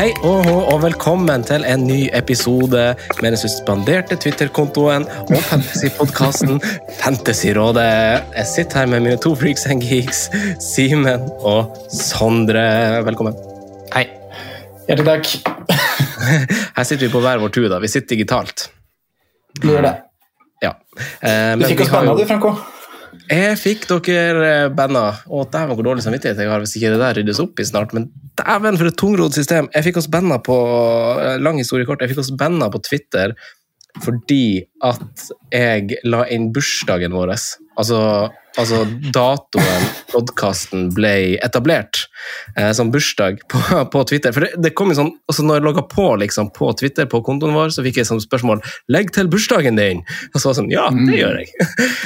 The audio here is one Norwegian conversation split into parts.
Hei og hå, og velkommen til en ny episode med den suspenderte Twitter-kontoen og Fantasy-podkasten Fantasyrådet. Jeg sitter her med mine to freaks and geeks, Simen og Sondre. Velkommen. Hei. Hjertelig takk. Her sitter vi på hver vår tur. da. Vi sitter digitalt. Du gjør det. Ja. Eh, Du fikk oss banna, du, Franco. Jeg fikk dere banda. Å, dæven, hvor dårlig samvittighet jeg har hvis ikke det der ryddes opp i snart. Men dæven, for et tungrodd system. Jeg fikk oss banda på eh, lang historie kort, jeg fikk oss banda på Twitter fordi at jeg la inn bursdagen vår. Altså, altså datoen podkasten ble etablert eh, som bursdag på, på Twitter. For det, det kom jo sånn, altså Når jeg logga på liksom, på Twitter på kontoen vår, så fikk jeg sånn spørsmål 'Legg til bursdagen din!' Og så var jeg sånn Ja, det gjør jeg.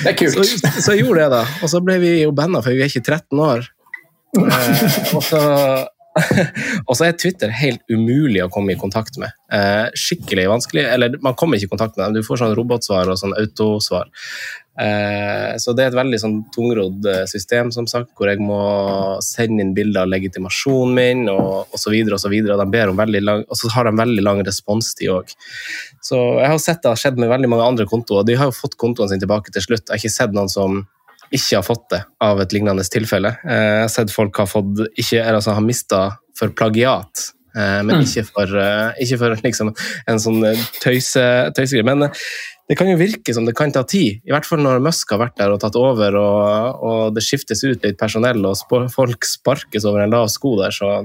Det er kult. Så, så jeg gjorde det, da. Og så ble vi jo banna, for vi er ikke 13 år. Eh, og, så, og så er Twitter helt umulig å komme i kontakt med. Eh, skikkelig vanskelig. Eller man kommer ikke i kontakt med dem, du får sånn robotsvar og sånn autosvar. Eh, så det er et veldig sånn tungrodd eh, system, som sagt, hvor jeg må sende inn bilder av legitimasjonen min og og så videre og så og, og så har de veldig lang responstid òg. Så jeg har sett det har skjedd med veldig mange andre kontoer, de har jo fått kontoene sine tilbake til slutt. Jeg har ikke sett noen som ikke har fått det av et lignende tilfelle. Eh, Jeg har sett folk har, fått, ikke, altså, har mista for plagiat, eh, men ikke for, eh, ikke for liksom, en sånn tøyse, tøysegreie. Men det kan jo virke som det kan ta tid, i hvert fall når Musk har vært der og tatt over, og, og det skiftes ut litt personell, og folk sparkes over en lav sko der, så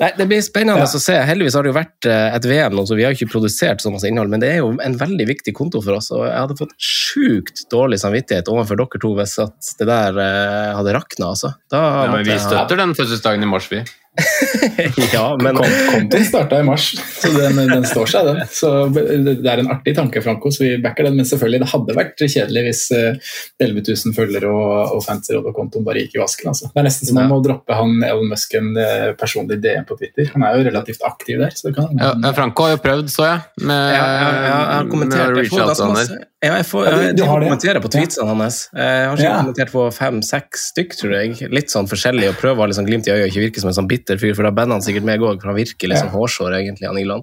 Nei, Det blir spennende Ja. å se. Heldigvis har det jo vært eh, et VM nå, så vi har jo ikke produsert så masse innhold, men det er jo en veldig viktig konto for oss. og Jeg hadde fått sjukt dårlig samvittighet overfor dere to hvis at det der eh, hadde rakna. Altså. Da Ja, men vi støtter den fødselsdagen i mars, vi. ja, men kontoen starta i mars, så den, den står seg, den. Så det er en artig tanke, Franco, så vi backer den. Men selvfølgelig, det hadde vært kjedelig hvis eh, 11 000 følgere og, og fancyråd og kontoen bare gikk i vasken. Altså. Det er nesten som om man må droppe han Elon Musk en eh, personlig DM på Twitter. Han er jo relativt aktiv der. så det kan... Ja, ja, Franco har jo prøvd, så jeg. Med, Ja, ja, ja, jeg har kommentert. med ja, jeg, får, Ja, du- jeg, du jeg kommenterer på tweetsene hans. Jeg har ikke Ja. kommentert på fem-seks stykk, tror jeg. Litt sånn forskjellig, og prøver å ha sånn glimt i øyet og ikke virke som en sånn bitter fyr, for da bander han sikkert meg òg, for han virker litt Ja. sånn hårsår, egentlig, han Ilan.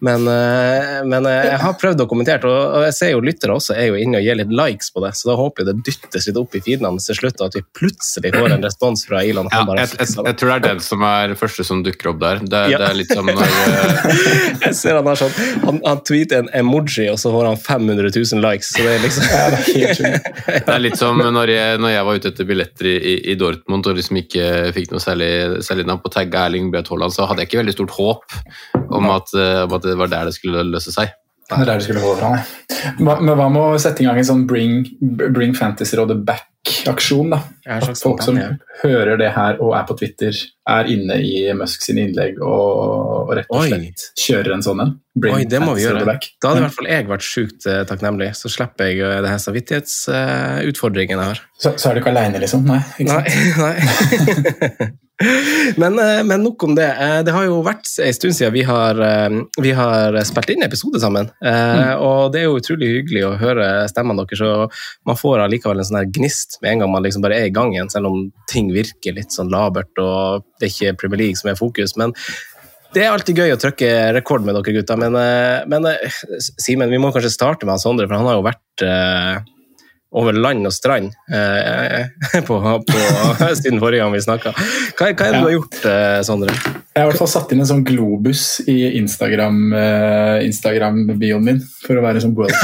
Men, eh, men eh, jeg har prøvd å kommentere, og og jeg ser jo lyttere også er jo inne og gir litt likes på det, så da håper jeg det dyttes litt opp i feeden hans til slutt, og at vi plutselig får en respons fra Ilan. Ja, jeg, jeg, jeg tror det er den som er første som dukker opp der. Det, Ja. det er litt som når eh, Jeg ser han har sånn, han, han tweeter en emoji, og så får han 500 000 likes, så det er liksom Ja, det er helt. Det er litt som når jeg, når jeg var ute etter billetter i, i, Dortmund og liksom ikke fikk noe særlig, særlig navn på tagga Erling Braut Haaland, så hadde jeg ikke veldig stort håp om at, eh, om at det var der det skulle løse seg. Det er der du skulle gå fra, nei. Men hva med å sette i gang en sånn Bring, bring Fantasyrådet back-aksjon? da? At folk som hører det her og er på Twitter, er inne i Musk sine innlegg og, og rett og Oi. slett kjører en sånn en. Bring Oi, det må vi gjøre. back. Da hadde i hvert fall jeg vært sjukt eh, takknemlig. Så slipper jeg eh, det her samvittighetsutfordringen jeg har. Så, så er du ikke aleine, liksom? Nei. ikke Nei. nei. men, eh, men nok om det. Eh, Det har jo vært en stund siden vi har, eh, vi har spilt inn episode sammen. Mm. Og det er jo utrolig hyggelig å høre stemmene deres, og man får allikevel en sånn her gnist med en gang man liksom bare er i gang igjen, selv om ting virker litt sånn labert og det er ikke Premier League som er fokus. Men det er alltid gøy å trykke rekord med dere gutta, men, men Simen, vi må kanskje starte med Sondre, for han har jo vært over land og strand eh, på, på, siden forrige gang vi snakka. Hva, hva, er det ja. du har gjort, eh, Sondre? Jeg har i hvert fall satt inn en sånn globus i Instagram-bioen eh, Instagram min for å være sånn world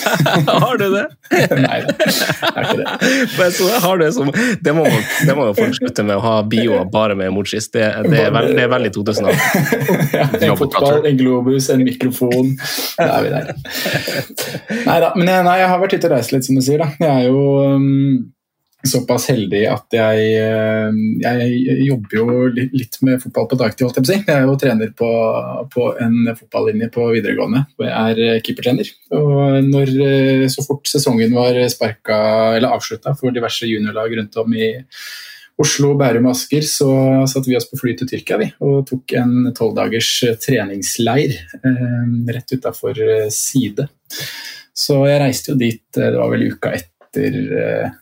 Har du det? Nei, det er ikke det. Men så har du som, det, må, det må jo folk slutte med å ha bioer bare med emojis. Det, det, er, veld, det er veldig 2000 ja, en fotball, en globus, en mikrofon. Da er vi der. Nei da, men jeg, nei, jeg har vært ute og reist litt, som du sier. Da. Jeg er jo um, såpass heldig at jeg, um, jeg jobber jo litt med fotball på dagtid. holdt Jeg på å si. Jeg er jo trener på, på en fotballinje på videregående hvor jeg er uh, keepertrener. Og når, uh, så fort sesongen var sparka, eller avslutta for diverse juniorlag rundt om i Oslo, Bærum og Asker, så satte vi oss på fly til Tyrkia vi, og tok en tolvdagers treningsleir eh, rett utafor Side. Så jeg reiste jo dit, eh, det var vel uka etter eh,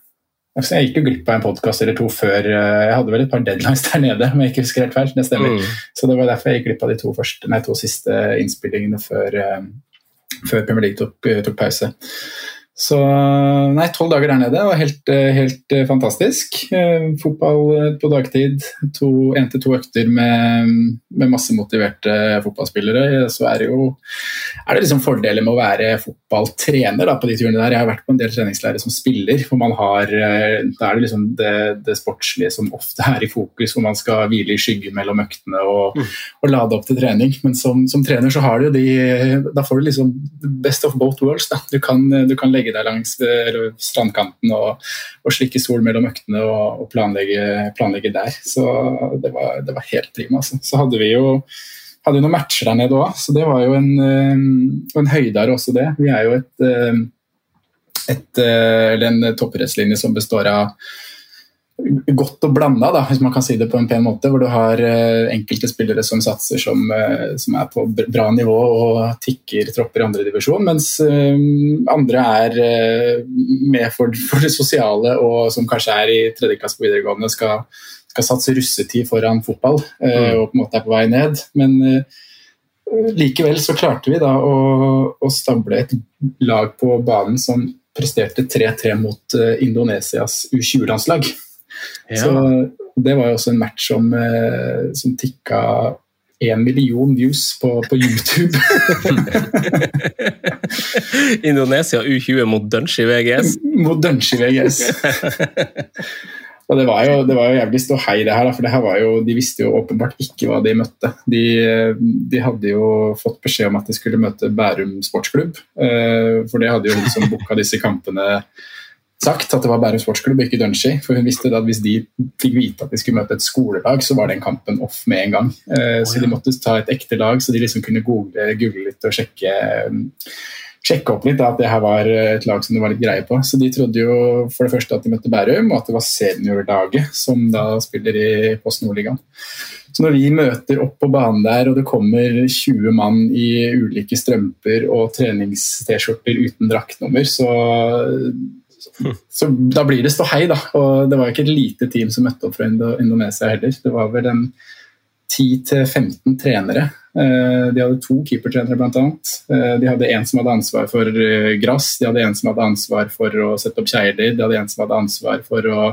altså Jeg gikk jo glipp av en podkast eller to før eh, Jeg hadde vel et par deadlines der nede, om jeg ikke husker helt feil. Det stemmer. Mm. Så det var derfor jeg gikk glipp av de to, første, nei, to siste innspillingene før, før Premier League tok, tok pause. Så nei, tolv dager der nede var helt, eh, helt eh, fantastisk. Eh, fotball på dagtid. Én til to økter med, med, masse motiverte fotballspillere. Så er det jo er det liksom fordeler med å være fotballtrener da, på de turene der. Jeg har vært på en del treningsleirer som spiller, hvor man har Da er det liksom det, det, sportslige som ofte er i fokus, hvor man skal hvile i skyggen mellom øktene og, mm. og lade opp til trening. Men som, som, trener så har du de Da får du liksom best of both worlds. Da. Du kan, du kan legge legge deg langs strandkanten og, og, slikke sol mellom øktene og, og planlegge, planlegge, der. Så det var, det var helt prima. Altså. Så hadde vi jo hadde noen matcher der nede òg, så det var jo en, eh, en høydare også, det. Vi er jo et, eh, et, eh, en topprettslinje som består av godt og blanda, hvis man kan si det på en pen måte. Hvor du har uh, enkelte spillere som satser som, uh, som, er på bra nivå og tikker tropper i andredivisjon, mens uh, andre er med for, for, det sosiale og som kanskje er i tredje klasse på videregående, skal, skal satse russetid foran fotball mm. og på en måte er på vei ned. Men likevel så klarte vi da å, å stable et lag på banen som presterte 3-3 mot Indonesias U20-landslag. Ja. Så det var jo også en match som, eh, som tikka én million views på, på YouTube. Indonesia U20 mot Dunchy VGS? mot Dunchy VGS. Og det var, jo, det var jo jævlig ståhei, det her. For det her var jo, de visste jo åpenbart ikke hva de møtte. De, de, hadde jo fått beskjed om at de skulle møte Bærum sportsklubb. Eh, for det hadde jo hun som booka disse kampene sagt at det var Bærum sportsklubb, ikke Dunshi. For hun visste at hvis de fikk vite at de skulle møte et skolelag, så var den kampen off med en gang. Oh, så de måtte ta et ekte lag, så de liksom kunne google, google litt og sjekke, sjekke opp litt da, at det her var et lag som det var litt greie på. Så de trodde jo for det første at de møtte Bærum, og at det var seniorlaget som da spiller i Post Nordligaen. Så når vi møter opp på banen der, og det kommer 20 mann i ulike strømper og trenings-T-skjorter uten draktnummer, så så da blir det ståhei, da. Og det var ikke et lite team som møtte opp fra Indonesia heller. Det var vel en 10-15 trenere. Eh, de hadde to keepertrenere, bl.a. Eh, de hadde en som hadde ansvar for eh, gress, de hadde en som hadde ansvar for å sette opp kjegler, de hadde en som hadde ansvar for å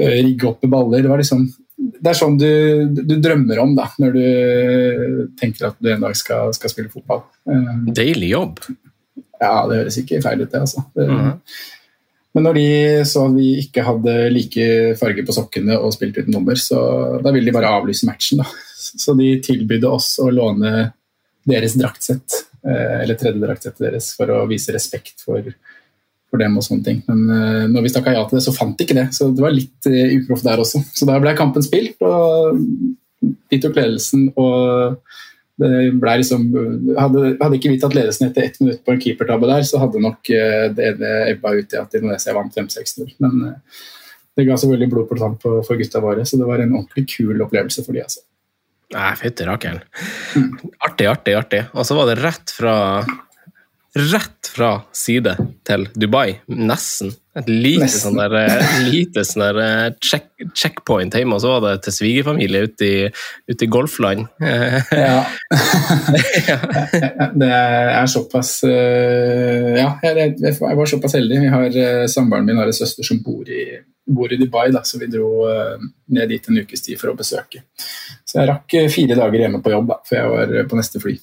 rigge opp baller. Det, var liksom, det er sånn du, du, drømmer om da, når du tenker at du en dag skal, skal spille fotball. Deilig jobb. Ja, det høres ikke feil ut, det. altså. Det, mm -hmm. Men når de så at vi ikke hadde like farge på sokkene og spilte uten nummer, så da ville de bare avlyse matchen. da. Så de tilbydde oss å låne deres draktsett, eh, eller tredje draktsettet deres, for å vise respekt for, for dem og sånne ting. Men uh, når vi stakk ja til det, så fant de ikke det. Så det var litt uh, uproft der også. Så da ble kampen spilt, og de tok ledelsen. og det ble liksom, hadde, hadde, ikke vi tatt ledelsen etter ett minutt på en keepertabbe der, så hadde nok eh, det, det ebba ut i at Indonesia vant 5-6-0. Men eh, det ga selvfølgelig blod på tann for gutta våre, så det var en ordentlig kul opplevelse for de altså. Nei, fytti rakkeren. Mm. Artig, artig, artig. Og så var det rett fra rett fra side til Dubai. Nesten. Et lite Nesten. sånn der, eh, lite sånn der eh, check, checkpoint hjemme, og så var det til svigerfamilie ute i, ute i golfland. Ja. det er såpass eh, Ja, jeg, var såpass heldig. Vi har, Samboeren min har en søster som bor i, bor i Dubai, da, så vi dro ned dit en ukes tid for å besøke. Så jeg rakk fire dager hjemme på jobb da, før jeg var på neste fly.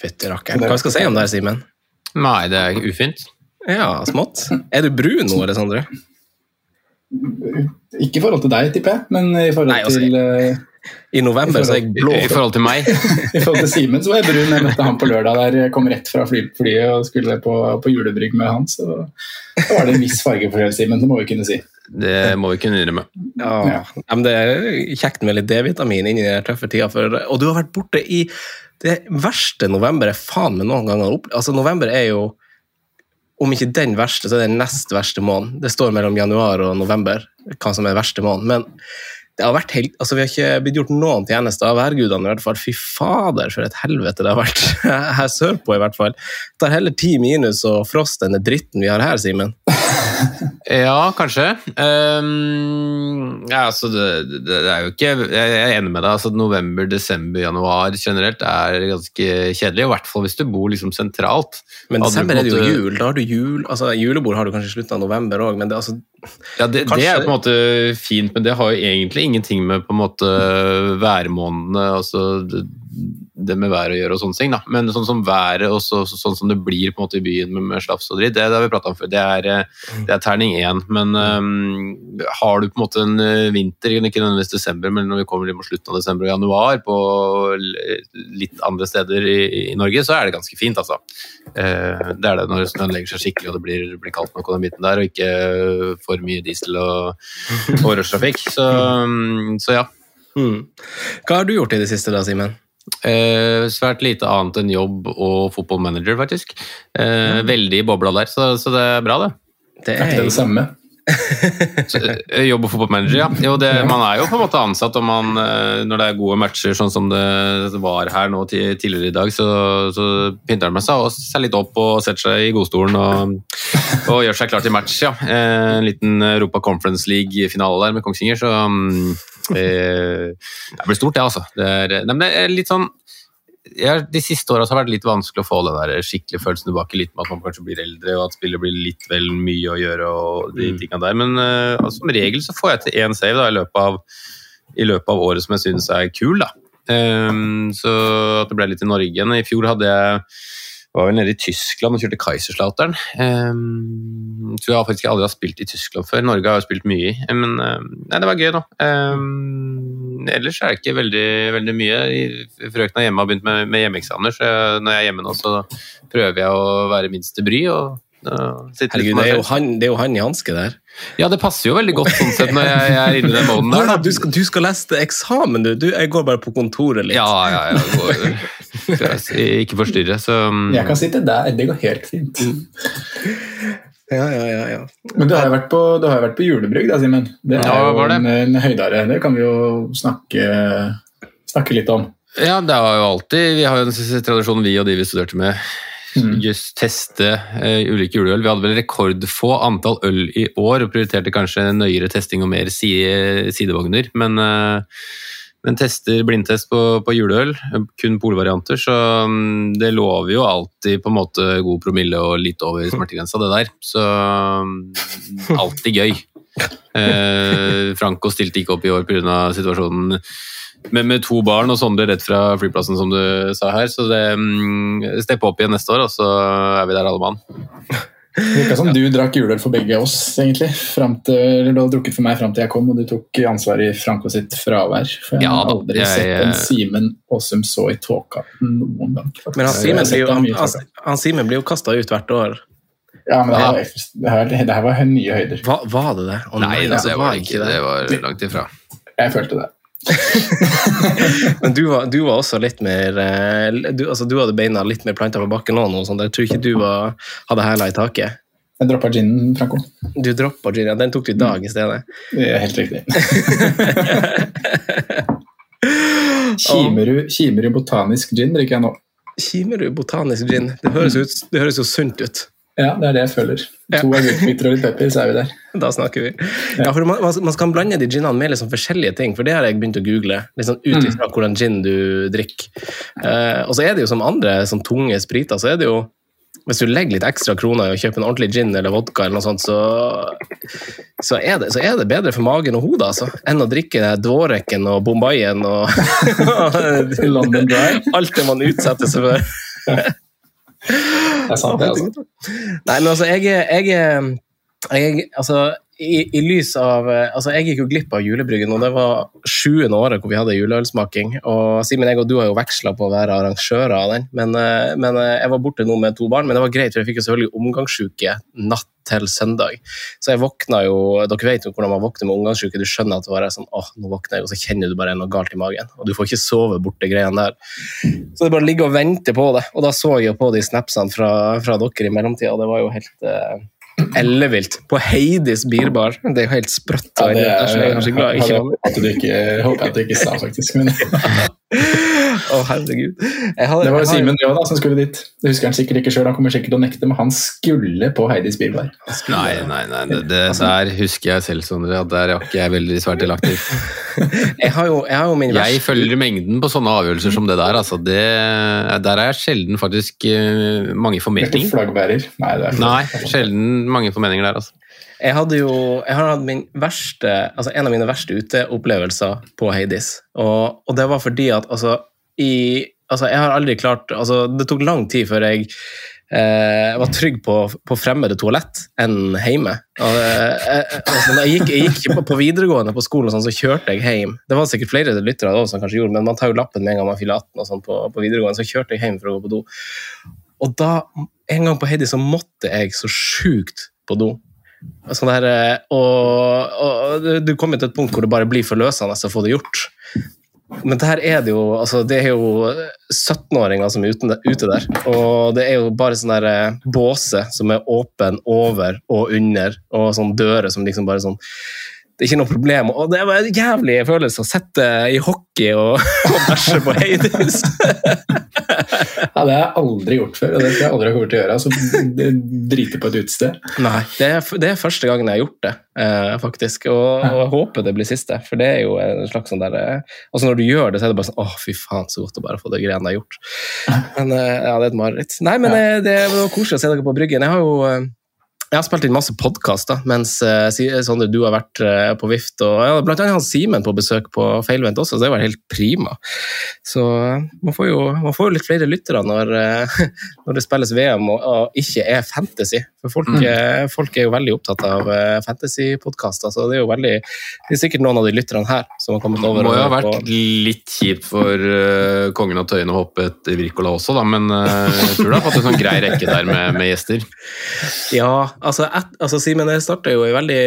Fytti rakkeren. Hva skal jeg si om det her, Simen? Nei, det er ufint. Ja, smått. Er du brun nå, Alessandre? Ikke i forhold til deg, tipper jeg, men i forhold Nei, altså, til eh, I november så er jeg blå. I, I forhold til meg. I forhold til Simen så var jeg brun. Jeg møtte han på lørdag der jeg kom rett fra fly, flyet og skulle på, på julebrygg med han. Så da var det en viss fargeforskjell, Simen. Det må vi kunne si. Det må vi kunne innrømme. Ja. Ja, men det er kjekt med litt D-vitamin inni den tøffe tida. For, og du har vært borte i det verste november er faen meg noen gang har opplevd. Altså, november er jo om ikke den verste, så er det den nest verste måneden. Det står mellom januar og november hva som er verste måneden. Men det har vært helt, altså vi har ikke blitt gjort noen tjeneste av værgudene. i hvert fall. Fy fader, for et helvete det har vært her sørpå. i hvert fall. Det tar heller ti minus og frost enn den dritten vi har her, Simen. Ja, kanskje. Um, ja, altså det, det, er jo ikke Jeg er enig med deg. altså November, desember, januar generelt er ganske kjedelig. I hvert fall hvis du bor liksom sentralt. Men desember er det jo jul. Da har du jul, altså Julebord har du kanskje i slutten av november òg, men det, altså, Ja, det, det er jo på en måte fint, men det har jo egentlig ingenting med på en måte værmånedene altså det, med været å gjøre og sånne ting. da. Men sånn som været og så, så, sånn som det blir på en måte i byen med, med slafs og dritt, det, det har vi prata om før. Det er, eh, det er terning én. Men um, har du på en måte en eh, vinter, ikke nødvendigvis desember, men når vi kommer mot slutten av desember og januar på litt andre steder i, i Norge, så er det ganske fint, altså. Uh, det er det når snøen legger seg skikkelig og det blir, blir kaldt nok og den biten der, og ikke for mye diesel og, og rushtrafikk. Så, um, så ja. hmm. Hva har du gjort i det siste, da, Simen? Eh, svært lite annet enn jobb og fotballmanager, faktisk. Eh, Veldig i bobla der, så, så det er bra, det. Det Er ikke det det samme? Så, eh, jobb og fotballmanager, ja. Jo, det, man er jo på en måte ansatt og man, eh, når det er gode matcher, sånn som det var her nå tidligere i dag, så, så pynter man seg og seg litt opp og setter seg i godstolen og, og gjør seg klar til match, ja. Eh, En liten Europa Conference League-finale der med Kongsvinger, så mm, eh, Det blir stort, det, altså. Det er, nei, men det er litt sånn jeg, de siste åra har det vært litt vanskelig å få den der skikkelige følelsen tilbake. Litt med at man kanskje blir eldre, og at spillet blir litt vel mye å gjøre. og de tingene der. Men uh, altså, som regel så får jeg til én save da, i, løpet av, i løpet av året som jeg syns er kul. da. Um, så at det ble litt i Norge igjen. I fjor hadde jeg var vel nede i Tyskland og kjørte Kaiserslautern. Um, tror jeg faktisk aldri har spilt i Tyskland før. Norge har jo spilt mye i, men eh, nei, det var gøy, da. Um, ellers er det ikke veldig, veldig mye. Frøkna hjemme har begynt med, med hjemmeeksamener, så når jeg er hjemme nå, så prøver jeg å være minst til bry. og Herregud, det er, jo han, det er jo han i hanske der. Ja, det passer jo veldig godt sånn sett når jeg, jeg er inne i den måneden der. Du, skal, du skal lese eksamen, du. du. Jeg går bare på kontoret litt. Ja, ja, ja. Går, ikke forstyrre, så um, Jeg kan sitte der, det går helt fint. ja, ja, ja, ja. Men du har jo vært på, du har vært på julebrygg, da, Simen. Det er Ja, jo det. en, en høydare. Det kan vi jo snakke, snakke litt om. Ja, det har jo alltid Vi har jo en tradisjon, vi og de vi studerte med. Just teste uh, ulike juleøl. Vi hadde vel rekordfå antall øl i år og prioriterte kanskje nøyere testing og mer side, sidevogner. Men, uh, men tester blindtest på, på juleøl, kun polvarianter, så um, det lover jo alltid på en måte god promille og litt over smertegrensa, det der. Så um, alltid gøy. Eh, Franco stilte ikke opp i år pga. situasjonen med, med to barn og Sondre rett fra flyplassen, som du sa her. Så det um, steppe opp igjen neste år, og så er vi der alle mann. Det virka som du drakk juleøl for begge oss, egentlig. Frem til, eller du har drukket for meg fram til jeg kom, og du tok ansvar i Franco sitt fravær. For jeg Ja har aldri jeg- sett en Simen Aasum så i tåka noen gang. faktisk. Men han Simen blir, jo- han, han Simen blir jo kasta ut hvert år. Ja, men det her, Ja. det her, det her var nye høyder. Hva, var det det? Oh, Nei, altså, det var det ikke. Det var langt ifra. Jeg følte det. Men du var, du var også litt mer eh, du, altså, du hadde beina litt mer planta på bakken nå, noe sånt. Jeg tror ikke du var, hadde hæla i taket. Jeg droppa ginen, Franco. Du droppa gin, ja, den tok du i dag i stedet. Det er helt riktig. Kimerud, Kimerud botanisk gin drikker jeg nå. Kimerud botanisk gin. Det høres, ut, det høres jo sunt ut. Ja, det er det jeg føler. To agurkbiter og litt pepper, så er vi der. Da snakker vi. Ja, for man, man skal blande de ginene med liksom forskjellige ting, for det har jeg begynt å google. Liksom ut ifra hvordan gin du drikker. Eh, og så er det jo som andre sånn tunge spriter, så er det jo hvis du legger litt ekstra kroner i å kjøpe en ordentlig gin eller vodka, eller noe sånt, så, så, er, det, så er, det, bedre for magen og hodet altså, enn å drikke Dvorekken og Bombayen og London Dry. alt det man utsetter seg for. Det er sant, det. altså. Nei, men altså, jeg, jeg, jeg altså, i, lys av altså Jeg gikk jo glipp av julebryggen, og det var sjuende året hvor vi hadde juleølsmaking. og Simen, jeg og du har jo veksla på å være arrangører av den, men, men, jeg var borte nå med to barn. Men det var greit, for jeg fikk jo selvfølgelig omgangssjuke natt til søndag. Så jeg våkna jo Dere vet jo hvordan man våkner med omgangssjuke. Du skjønner at det var sånn, åh, nå våkner jeg, og så kjenner du bare noe galt i magen. Og du får ikke sove bort de greiene der. Så det bare ligger og venter på det. Og da så jeg jo på de snapsene fra, fra dere i mellomtida, og det var jo helt ellevilt på Heidis bilbar. Det er jo helt sprøtt. Ja, det er, jeg er så glad jeg ikke du ikke, håper jeg at du ikke sa, faktisk. Men... Å, oh, herregud. Hadde, det var jo Simen Njå da, som skulle dit. Det husker han sikkert ikke sjøl, han kommer sikkert til å nekte, men han skulle på Heidis bilbar. Nei, nei, nei, det, det der husker jeg selv, Sondre, at der er ikke jeg veldig svært delaktig. jeg har jo, jeg har jo min Jeg følger mengden på sånne avgjørelser som det der. Altså, det, der er jeg sjelden faktisk uh, mange formeninger. Flaggbærer? Nei, det er Nei, sjelden mange formeninger der, altså. Jeg hadde jo jeg har hatt min verste, altså en av mine verste uteopplevelser på Heidis. Og, og det var fordi at altså, i, altså, jeg har aldri klart altså, Det tok lang tid før jeg eh, var trygg på, på fremmede toalett enn hjemme. Og, eh, altså, jeg, gikk, jeg gikk på, videregående på skolen, og sånn, så kjørte jeg hjem. Det var sikkert flere lyttere som kanskje gjorde, men man tar jo lappen med en gang man fyller 18. og sånn på, på videregående, Så kjørte jeg hjem for å gå på do. Og da, en gang på Heidi, så måtte jeg så sjukt på do. Sånn der, eh, og, og, du kommer til et punkt hvor det bare blir forløsende å få det gjort. Men det her er det jo altså det er jo 17-åringer som er ute, der. Og det er jo bare sånn der eh, båse som er åpen over og under, og sånn dører som liksom bare sånn det er ikke noe problem. Og det var en jævlig følelse å sitte i hockey og, og bæsje på Heidis. ja, det har jeg aldri gjort før, og det skal jeg aldri ha kommet til å gjøre. Altså, drite på et utested. Nei, det er, det er, første gangen jeg har gjort det, eh, faktisk. Og, og, jeg håper det blir siste, for det er jo en slags sånn der eh, Altså Når du gjør det, så er det bare sånn Å, fy faen, så godt å bare få det greiene jeg har gjort. Men eh, ja, det er et mareritt. Nei, men eh, det var koselig å se dere på Bryggen. Jeg har jo jeg har spilt inn masse podkaster mens uh, Sondre, du har vært uh, på vift. og ja, Blant annet Simen på besøk på Feilvendt også, så det var helt prima. Så uh, man, får jo, man, får jo, litt flere lyttere når, når det spilles VM og, og, ikke er fantasy. For folk, mm. folk er jo veldig opptatt av fantasypodkaster, så det er jo veldig Det er sikkert noen av de lytterne her som har kommet over. Det må jo ha vært på. litt kjipt for kongen av Tøyen å hoppe etter Wirkola også, da, men jeg tror du har fått en sånn grei rekke der med, med gjester. Ja, altså, et, altså Simen, jeg starta jo i veldig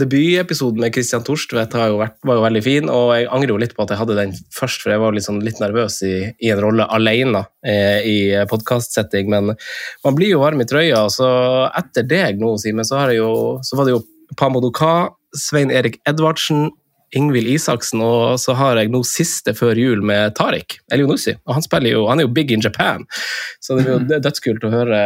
Debutepisoden med Christian Torstvedt var jo veldig fin, og jeg angrer jo litt på at jeg hadde den først, for jeg var litt, sånn, litt nervøs i, i, en rolle alene eh, i podkastsetting, men man blir jo varm i trøya. Så etter deg nå, Simen, så, så var det jo Pamodoka, Svein Erik Edvardsen, Ingvild Isaksen, og så har jeg nå siste før jul med Tariq Elionussi. Og han, spiller jo, han er jo big in Japan, så det er jo mhm. dødskult å høre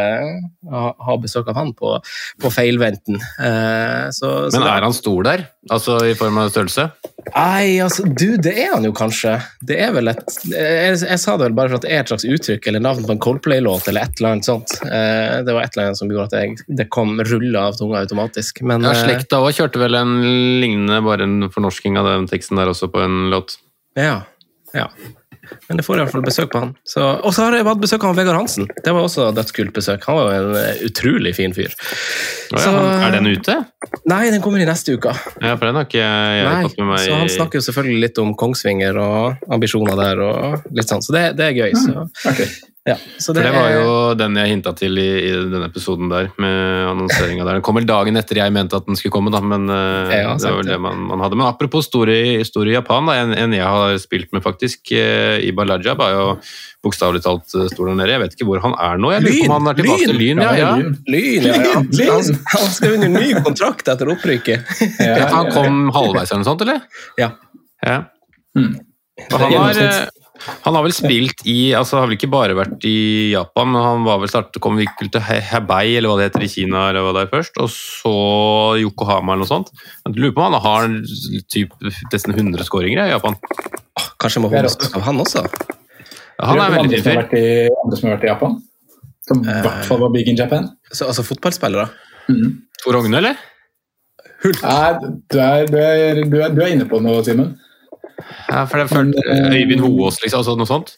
ha, ha besøk av han på, på feilventen. Eh, så, så Men er han stor der? Altså i form av størrelse? Nei, altså du, det er han jo kanskje. Det er vel et jeg, jeg, sa det vel bare for at det er et slags uttrykk eller navn på en Coldplay-låt eller et eller annet sånt. Eh, det var et eller annet som gjorde at jeg, det kom rulla av tunga automatisk. Men, ja, Slekta òg kjørte vel en lignende, bare en fornorsking av den teksten der også, på en låt. Ja, ja. Men jeg får i hvert fall besøk på han. Og så har jeg hatt besøk av Vegard Hansen. Det var også dødskult besøk. Han var jo en eh, utrolig fin fyr. Oh, ja. så, er den ute? Nei, den kommer i neste uke. Ja, for den har ikke jeg nei, fått med meg. Så Han snakker jo selvfølgelig litt om Kongsvinger og ambisjoner der, og litt sånn, så det, det er gøy. Så. Okay. Ja, det, For det var jo den jeg hinta til i, i, denne episoden der, med annonseringa der. Den kom vel dagen etter jeg mente at den skulle komme, da, men uh, ja, det var vel det man, man, hadde. Men apropos store, store Japan, da, en, en, jeg har spilt med faktisk, uh, Lajab, Balaja, var jo bokstavelig talt uh, stor der nede. Jeg vet ikke hvor han er nå. Jeg lurer på om han er tilbake til Lyn. Ja, ja. Lyn, ja, ja. Han, han skrev under ny kontrakt etter opprykket. han kom halvveis eller noe sånt, eller? Ja. ja. Hmm. Han har Han har vel spilt i altså Har vel ikke bare vært i Japan, men han var vel startet, kom vel til Hebei, eller hva det heter, i Kina eller hva det er først, og så Yokohama eller noe sånt. Jeg lurer på om han har typ, nesten 100 skåringer i Japan. Kanskje jeg må holde oss av han også? Ja, han er veldig fin fyr. Andre som har vært i Japan? Som i hvert fall var big in Japan? Så, altså fotballspillere? Mm. Tor Ogne, eller? Hult. Nei, du er, du, er, du, er, du er, inne på noe, Simen. Ja, for det følte eh, Øyvind Hoås, liksom? Altså noe sånt?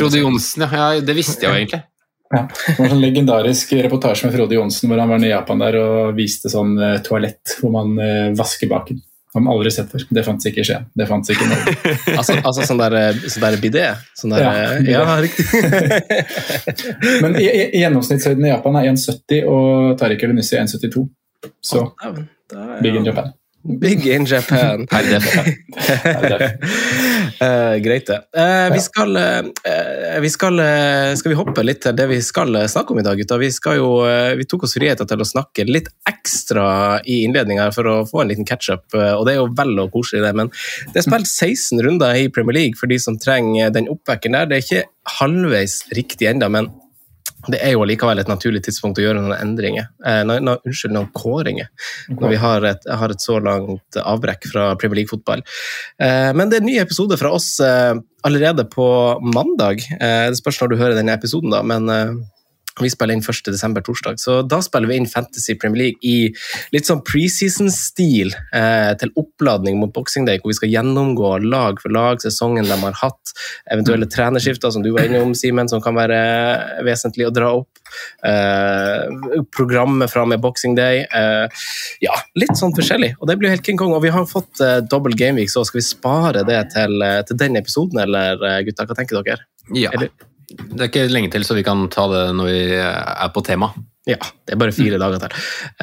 Frode Johnsen, ja. ja. Det visste jeg jo egentlig. Ja, det var en sånn legendarisk reportasje med Frode Johnsen hvor han var i Japan der og viste sånn uh, toalett hvor man uh, vasker baken. Har man aldri sett før. Det fantes ikke i Skien. Det fantes ikke i Norge. altså, altså sånn der, sånn der bidé? Sånn der, ja, ja, riktig. Men i, i, gjennomsnittshøyden i Japan er 1,70, og Tariq er 1,72. Så big in Japan. Big in Japan. uh, greit, det. Uh, vi skal, uh, vi skal Skal vi hoppe litt til det vi skal snakke om i dag, gutta? Vi, jo, vi tok oss friheten til å snakke litt ekstra i innledninga for å få en liten catch-up, og det er jo vel og koselig, det. Men det er spilt 16 runder i Premier League for de som trenger den oppvekken der. Det er ikke halvveis riktig ennå, men det er jo likevel et naturlig tidspunkt å gjøre noen endringer. Eh, no, no, unnskyld, noen kåringer. Når vi har et, har et, så langt avbrekk fra Premier League-fotball. Eh, men det er en ny episode fra oss eh, allerede på mandag. Eh, det spørs når du hører denne episoden, da. men eh, vi spiller inn 1. desember, torsdag, så da spiller vi inn Fantasy Premier League i litt sånn preseason-stil eh, til oppladning mot Boxing Day, hvor vi skal gjennomgå lag for lag, sesongen de har hatt, eventuelle mm. trenerskifter, som du var innom, Simen, som kan være vesentlig å dra opp. Eh, programmet fra med Boxing Day. Eh, ja, litt sånn forskjellig. Og det blir helt King Kong. Og vi har fått eh, dobbel gameweek, så skal vi spare det til, eh, til den episoden, eller eh, gutta? Hva tenker dere? Ja. Eller? Det er ikke lenge til, så vi kan ta det når vi er på tema. Ja, det er bare fire mm. dager til.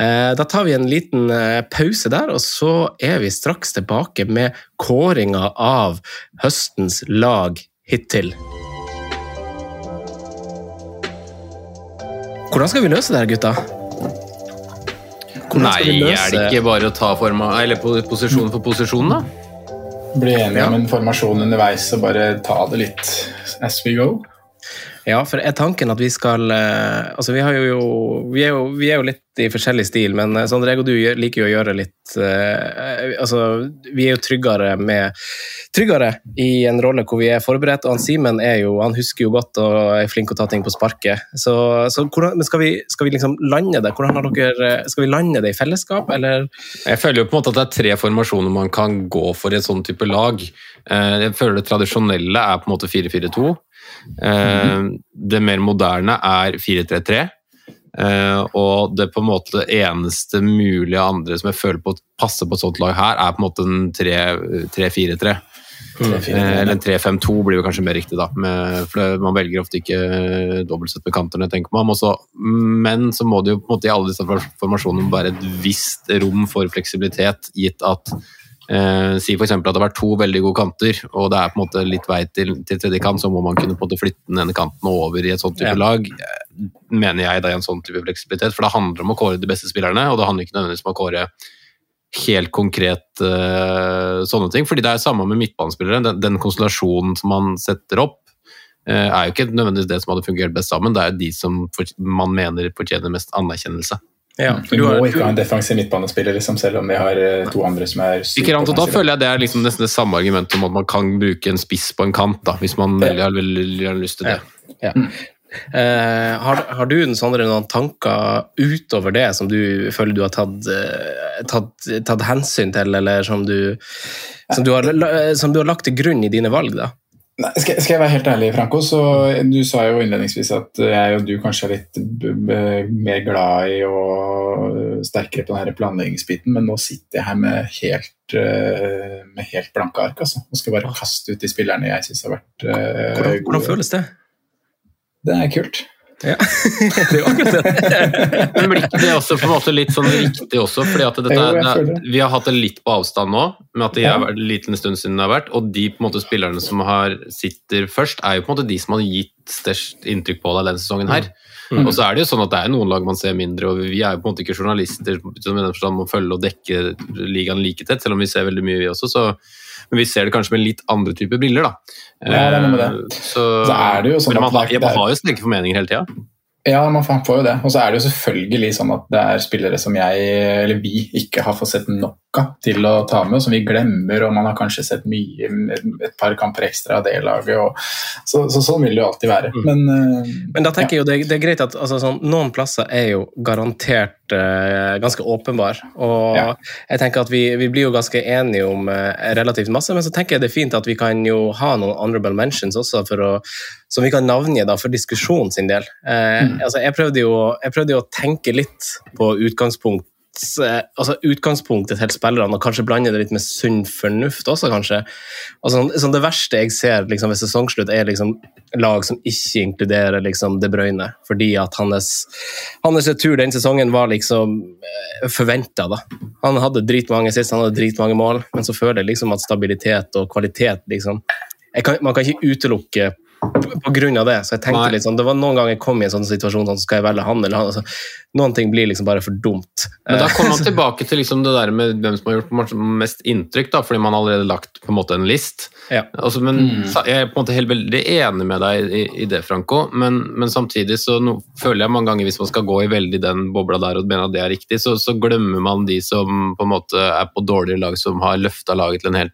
Eh, da tar vi en liten eh, pause der, og så er vi straks tilbake med kåringa av høstens lag hittil. Hvordan skal vi løse det her, gutta? Nei, er det ikke bare å ta forma, eller posisjon for posisjon, da? Bli enige ja. om en formasjon underveis og bare ta det litt as we go? Ja, for er tanken at vi skal eh, Altså, vi, jo, vi, er, jo, vi er jo litt i forskjellig stil, men eh, Sondre, jeg og du liker jo å gjøre litt uh, Altså, vi er jo tryggere med Tryggere i en rolle hvor vi er forberedt, og han Simen er jo Han husker jo godt og er flink til å ta ting på sparket. Så, så hvordan, men skal vi, skal vi, liksom lande det? Hvordan har dere Skal vi lande det i fellesskap, eller? Jeg føler jo på en måte at det er tre formasjoner man kan gå for i en sånn type lag. Jeg føler det tradisjonelle er på en måte 4-4-2. Mm. Det mer moderne er 4-3-3. Uh, og det på en måte eneste mulige andre som jeg føler på passer på et sånt lag her, er på en måte en 3-4-3. Mm. Uh, eller en 3-5-2 blir jo kanskje mer riktig, da. For man velger ofte ikke dobbeltsett med kanterne, tenker man. Også, men så må det jo på en måte i alle disse formasjonene være et visst rom for fleksibilitet, gitt at Eh, si f.eks. at det har vært to veldig gode kanter, og det er på en måte litt vei til, til tredje kant, så må man kunne på en måte flytte den ene kanten over i et sånt type ja. lag. Eh, mener jeg da i en sånn type fleksibilitet, for det handler om å kåre de beste spillerne, og det handler ikke nødvendigvis om å kåre helt konkret uh, sånne ting. fordi det er samme med midtbanespillere. Den, den konstellasjonen som man setter opp, uh, er jo ikke nødvendigvis det som hadde fungert best sammen, det er jo de som for, man mener fortjener mest anerkjennelse. Ja, du må ikke ha en defensiv midtbanespiller, liksom, selv om vi har eh, to andre som er Ikke sant, og Da føler jeg det er liksom nesten det samme argumentet om at man kan bruke en spiss på en kant, da, hvis man veldig har, veldig har lyst til det. Ja. Ja. Uh, har, har, du Sondre, noen tanker utover det som du føler du har tatt, uh, tatt, tatt hensyn til, eller som du, som du, har, som du har lagt til grunn i dine valg? da? Nei, skal, skal, jeg være helt ærlig, Franco, så Du sa jo innledningsvis at jeg og du kanskje er litt mer glad i og sterkere på denne planleggingsbiten, men nå sitter jeg her med helt, eh, med helt blanke ark altså, og skal bare kaste ut de spillerne jeg syns har vært uh, hvordan, hvordan føles det? Det er kult. Ja. det er akkurat det. Men blir ikke det også på en måte litt sånn riktig også? fordi at dette, det, Vi har hatt det litt på avstand nå, med at det er en liten stund siden det har vært. Og de på en måte spillerne som har, sitter først, er jo på en måte de som har gitt størst inntrykk på deg denne sesongen her. Mm. Og så er det jo sånn at det er noen lag man ser mindre, og vi er jo på en måte ikke journalister som i den forstand må følge og dekke ligaen like tett, selv om vi ser veldig mye, vi også. så men vi ser det kanskje med litt andre typer briller. da. Ja, det er noe med det. Eh, Så, Så er det jo sånn man, at er- man har jo sterke formeninger hele tida. Ja, man får jo det. Og så er det jo selvfølgelig sånn at det er spillere som jeg, eller vi, ikke har fått sett nok av til å ta med, og som vi glemmer, og man har kanskje sett mye, et par kamper ekstra av det laget. Og, så, så sånn vil det jo alltid være. Men, eh, Men da tenker jeg jo det, det er greit at altså, sånn, noen plasser er jo garantert eh, ganske åpenbar. Og Ja. jeg tenker at vi, vi blir jo ganske enige om eh, relativt masse, men så tenker jeg det er fint at vi kan jo ha noen honorable mentions også, å, som vi kan navngi da, for diskusjonen sin del. Mm. altså, jeg, prøvde jo, jeg prøvde jo å tenke litt på utgangspunkt eh, altså utgangspunktet til spillerne, og kanskje blande det litt med sunn fornuft også, kanskje. Altså, sånn, sånn det verste jeg ser liksom, ved sesongslutt, er liksom lag som ikke inkluderer liksom, De Bruyne, fordi at hans, hans retur den sesongen var liksom forventa. Han hadde dritmange sist, han hadde dritmange mål, men så føler jeg liksom at stabilitet og kvalitet liksom, kan, Man kan ikke utelukke på- grunn av det. Så jeg tenkte litt sånn, Det var noen ganger jeg kom i en sånn situasjon sånn, skal jeg velge han eller han. Altså, noen ting blir liksom bare for dumt. Men da kommer man tilbake til liksom det der med hvem som har gjort mest inntrykk, da, fordi man har allerede lagt på en måte en list. Ja. Altså, men mm. Jeg er på en måte helt veldig enig med deg i, i det, Franco, men, men samtidig så no, føler jeg mange ganger hvis man skal gå i veldig den bobla der og mener at det er riktig, så, så glemmer man de som på en måte er på dårligere lag, som har løfta laget til en helt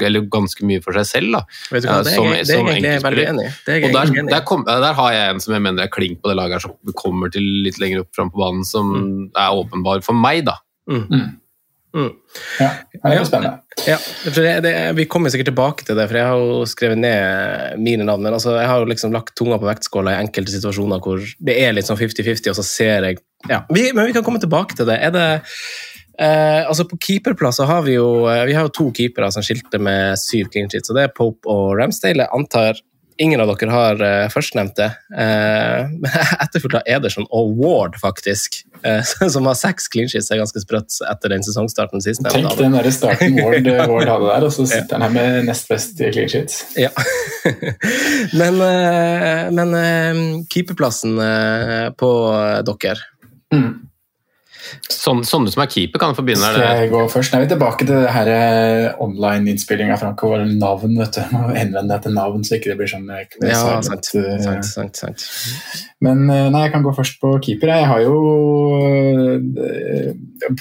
eller ganske mye for seg selv. da. Vet du hva, Ja, det er, som- jeg- det er egentlig jeg veldig enig i. Er Og der, der, kom, der har jeg en som jeg mener er klink på det laget her, som kommer til litt lenger opp fram på banen, som er åpenbar for meg, da. Mm. Mm. ja, det er spennende. Ja, det, det, Vi kommer sikkert tilbake til det, for jeg har jo skrevet ned mine navn. Men altså, jeg har jo liksom lagt tunga på vektskåla i enkelte situasjoner hvor det er litt sånn 50-50, og så ser jeg ja, vi, Men vi kan komme tilbake til det. Er det eh, altså På keeperplass så har vi jo eh, vi har jo to keepere som skilte med syv clean sheets, og det er Pope og Ramsdale. Jeg antar ingen av dere har uh, førstnevnte. Uh, Etterfulgt av Ederson og Ward, faktisk, uh, som har seks clean sheets. Er ganske sprøtt etter den sesongstarten sist. Tenk den der starten Ward, Ward hadde der, og så sitter han her med nest best clean sheets. Ja. men men keeperplassen på dere Sånn, sånne som er keeper, kan få begynne. Skal jeg gå først? Nei, vi er tilbake til det her eh, online-innspillinga, Franco. Var navn, vet du. Må henvende deg til navn, så ikke det blir sånn eh, Ja, sant. eh, sant, sant, sant. Men eh, nei, jeg kan gå først på keeper. Jeg har jo eh,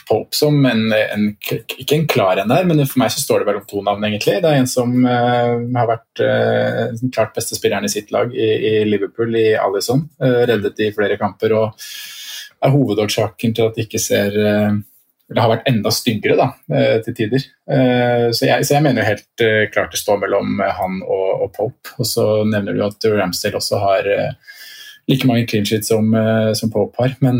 Pope som en, en Ikke en klar en der, men for meg så står det mellom om to navn, egentlig. Det er en som eh, har vært eh, den klart beste spilleren i sitt lag i, i Liverpool, i Alison. Uh, reddet i flere kamper og er hovedårsaken til at det ikke ser eh, eller har vært enda styggere da, eh, til tider. Eh, Så jeg, så jeg mener jo helt klart det står mellom han og, og Pope. Og så nevner du at Ramsdale også har like mange clean sheets som, som Pope har. Men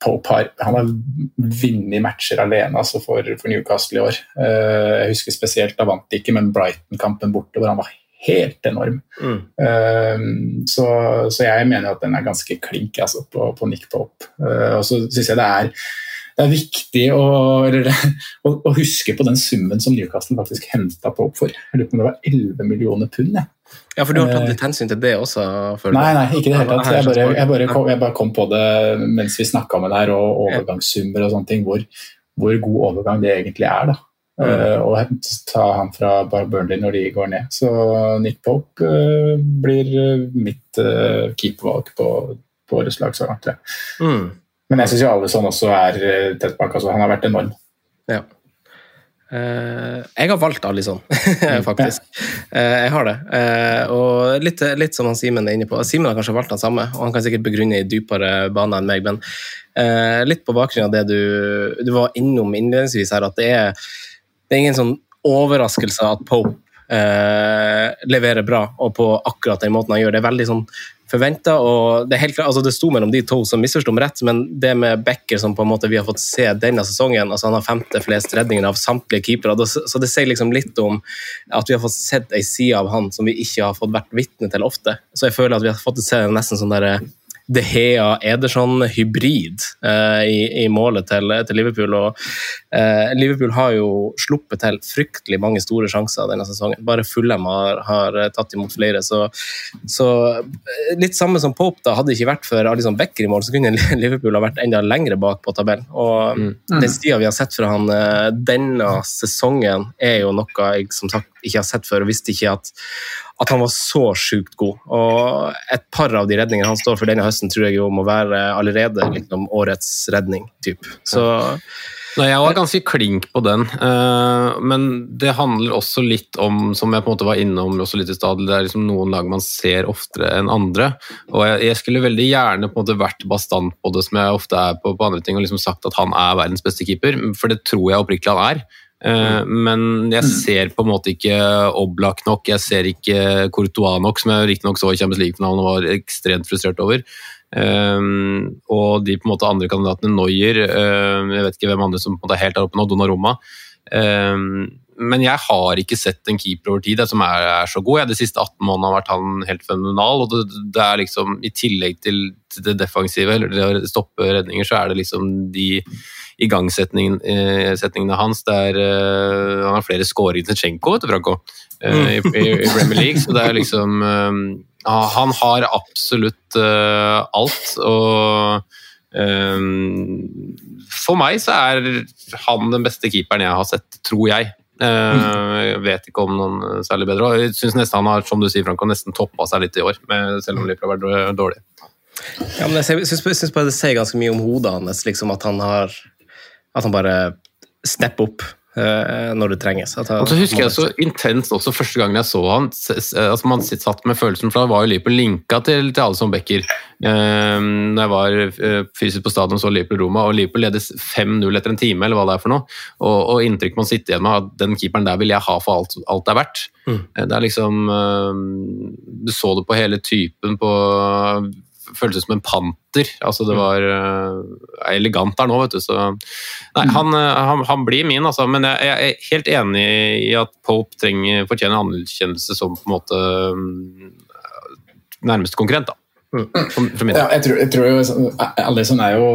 Pope har, han har vunnet matcher alene altså for, for Newcastle i år. Jeg husker spesielt, da vant de ikke, men Brighton-kampen borte, hvor han var helt enorm. Mm. Eh, så, så jeg mener at den er ganske klink altså, på, på Nick Pope. Uh, og så syns jeg det er, det er viktig å, eller, å, å huske på den summen som Newcastle faktisk henta Pope for. Jeg lurer på om det var 11 millioner pund. jeg. Ja, for du har tatt litt hensyn til det også? føler Nei, nei, ikke i det hele tatt. Jeg bare, jeg bare, kom, jeg bare kom på det mens vi snakka om deg, og overgangssummer og sånne ting. Hvor, hvor god overgang det egentlig er. da. Eh, og ta han fra Burnley når de går ned. Så Nick Pope uh, blir eh, mitt uh, keepervalg på, på årets lag så langt. Mm. Men jeg syns jo Alison også er tett bak. Altså, han har vært enorm. Ja. Uh, jeg har valgt Alison, faktisk. Uh, jeg har det. Uh, og litt, litt som han Simen er inne på. Simen har kanskje valgt den samme, og han kan sikkert begrunne i dypere baner enn meg, men litt på bakgrunn av det du, du var innom innledningsvis her, at det er, det er ingen sånn overraskelse at Pope eh, leverer bra, og på akkurat den måten han gjør. Det er veldig sånn forventa, og det er helt altså det sto mellom de to som misforsto meg rett, men det med Becker som på en måte vi har fått se denne sesongen, altså han har femte flest redninger av samtlige keepere, så det sier liksom litt om at vi har fått sett ei side av han som vi ikke har fått vært vitne til ofte. Så jeg føler at vi har fått se nesten sånn derre De Hea Ederson-hybrid eh, i, i, målet til, til Liverpool. Og eh, Liverpool har jo sluppet til fryktelig mange store sjanser denne sesongen. Bare Fulham har, har tatt imot flere. Så, så, litt samme som Pope, da. Hadde det ikke vært for Alison Becker i mål, så kunne Liverpool ha vært enda lengre bak på tabellen. Og mm. den stia vi har sett fra han uh, denne sesongen, er jo noe jeg som sagt ikke har sett før, og visste ikke at, at han var så sjukt god. Og et par av de redningene han står for denne høsten, tror jeg jo må være allerede liksom, årets redning. Typ. Så Nei, Jeg var ganske klink på den, uh, men det handler også litt om, som jeg på en måte var innom også litt i stad, det er liksom noen lag man ser oftere enn andre. Og jeg, skulle veldig gjerne på en måte vært bastant på det, som jeg ofte er på, på andre ting, og liksom sagt at han er verdens beste keeper, for det tror jeg oppriktig han er. Uh, men jeg ser på en måte ikke Oblak nok, jeg ser ikke Courtois nok, som jeg riktignok så i Champions League-finalen og var ekstremt frustrert over. Um, og de på en måte andre kandidatene, Noyer, um, jeg vet ikke hvem andre som på en måte er helt der oppe nå, Donnarumma. Um, men jeg har ikke sett en keeper over tid som er, er så god. Jeg, de siste 18 månedene har vært han helt fenomenal. og det, det, er liksom, I tillegg til, til det defensive, eller det å stoppe redninger, så er det liksom de igangsetningene eh, hans der uh, Han har flere skåringer enn Tsjenko, vet du, uh, i, i, i, Premier League. Så det er liksom um, han har absolutt alt, og For meg så er han den beste keeperen jeg har sett, tror jeg. Jeg vet ikke om noen særlig bedre. Jeg syns nesten han har som du sier, Franco, nesten toppa seg litt i år, selv om Liverpool har vært dårlig. Ja, jeg syns bare det sier ganske mye om hodet hans, liksom, at han har At han bare stepper opp. Eh, når det trenges. og så husker jeg så intenst også første gangen jeg så han, altså Man satt med følelsen, for da var jo Liverpool linka til, til alle som backer. Eh, når jeg var eh, fysisk på stadion så Liverpool-Roma, og Liverpool ledes 5-0 etter en time, eller hva det er for noe. Og, og inntrykk man sitter igjen med at den keeperen der vil jeg ha for alt, alt det er verdt. Mm. Det er liksom Du så det på hele typen på føltes som en panter. Altså, det mm. var uh, elegant der nå, vet du. Så nei, mm. han, eh, han, han blir min, altså. Men jeg, jeg, er helt enig i at Pope trenger, fortjener anerkjennelse som på en måte um, nærmeste konkurrent, da. Mm. Ja, jeg tror, jeg tror jo, Alison er jo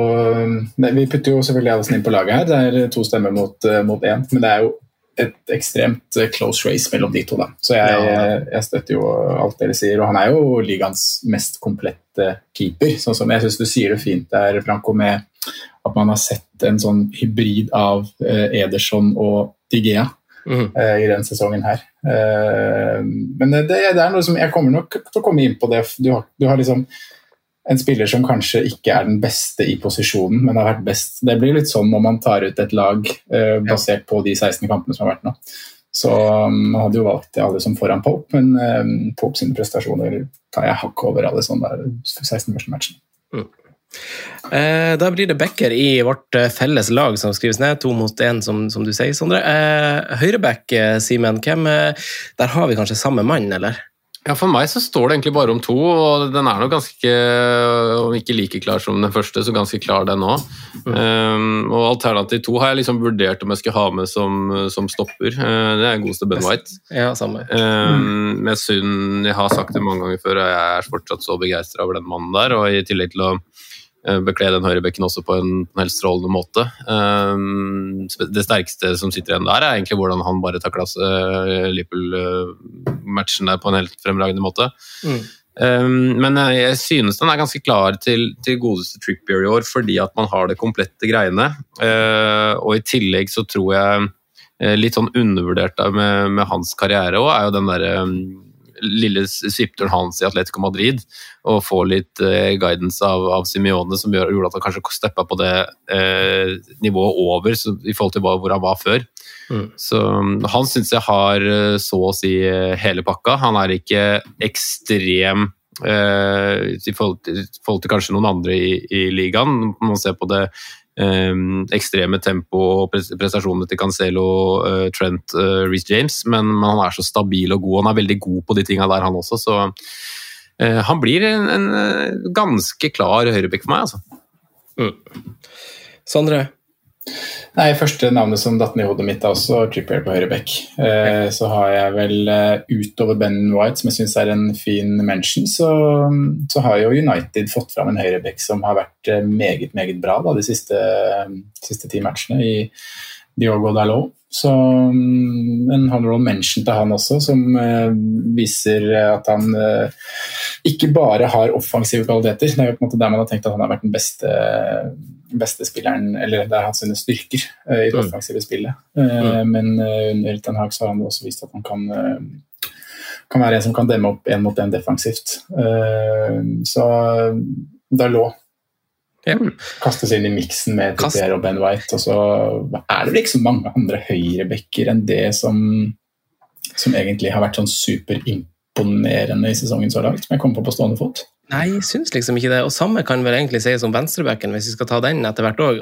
Vi putter jo selvfølgelig Alison inn på laget her. Det er to stemmer mot, mot én. Men det er jo et ekstremt eh, close race mellom de to. Da. Så jeg, jeg, støtter jo alt dere sier. Og han er jo ligaens mest komplette keeper. Sånn som jeg syns du sier det fint der, Franco, med at man har sett en sånn hybrid av uh, Ederson og Digea mm. i denne sesongen her. Men det, det, er noe som Jeg kommer nok til å komme inn på det. Du har, du har liksom en spiller som kanskje ikke er den beste i posisjonen, men har vært best. Det blir litt sånn når man tar ut et lag uh, basert på de 16 kampene som har vært nå. Så um, man hadde jo valgt alle som foran Pope, men um, Pope sine prestasjoner tar jeg hakk over alle sånne der 16 første matchene. Mm. Eh, da blir det backer i vårt eh, felles lag som skrives ned, to mot én, som, som, du sier, Sondre. Eh, Høyreback, eh, Simen, der har vi kanskje samme mann, eller? Ja, For meg så står det egentlig bare om to, og den er nok ganske, om ikke like klar som den første, så ganske klar den òg. Mm. Um, og alternativ to har jeg liksom vurdert om jeg skulle ha med som, som stopper. Uh, det er godeste Ben White. Ja, samme. Um, med synd, jeg har sagt det mange ganger før, og jeg er fortsatt så begeistra over den mannen der. Og i tillegg til å bekle den høyrebekken også på en helt strålende måte. Eh, det sterkeste som sitter igjen der, er egentlig hvordan han bare takla eh, Liverpool-matchen der på en helt fremragende måte. Mm. Men jeg synes den er ganske klar til, til godeste Trippier i år, fordi at man har det komplette greiene. Og i tillegg så tror jeg litt sånn undervurdert med, med hans karriere òg, er jo den derre lille svipturen hans i Atletico Madrid og få litt eh, guidance av, av Simione som gjorde at han kanskje steppa på det eh, nivået over så, i forhold til hvor han var før. Mm. Så Han syns jeg har eh, så å si eh, hele pakka. Han er ikke ekstrem eh, i, forhold til, forhold til, kanskje noen andre i, i ligaen. Man ser på det ekstreme tempo og prestasjonene til Cancelo, uh, Trent, uh, Reece James, men, han er så stabil og god. Han er veldig god på de tinga der, han også. Så uh, han blir en, en ganske klar høyrebekk for meg, altså. Mm. Sondre, Nei, Første navnet som datt ned i hodet mitt er også Trippier på høyre back. Eh, så har jeg vel eh, utover Ben White, som jeg syns er en fin mention, så, så, har jo United fått fram en høyreback som har vært eh, meget meget bra da, de siste, siste ti matchene i Diogo Dalot. Så mm, en honorable mention til han også, som eh, viser at han eh, ikke bare har offensive kvaliteter. Det er jo på en måte der man har tenkt at han har vært den beste, beste spilleren, eller der har hatt sine styrker uh, i det mm. offensive spillet. Mm. Men under Ten Hag så har han også vist at han kan, kan være en som kan demme opp én mot én defensivt. Så Dalot ja. Kastes inn i miksen med Trippier og Ben White. Og så er det vel ikke så mange andre høyrebacker enn det som, som egentlig har vært sånn superimponerende i sesongen så langt, som jeg kom på på stående fot. Nei, jeg syns liksom ikke det. Og samme kan vel egentlig sies om venstrebacken, hvis vi skal ta den etter hvert òg.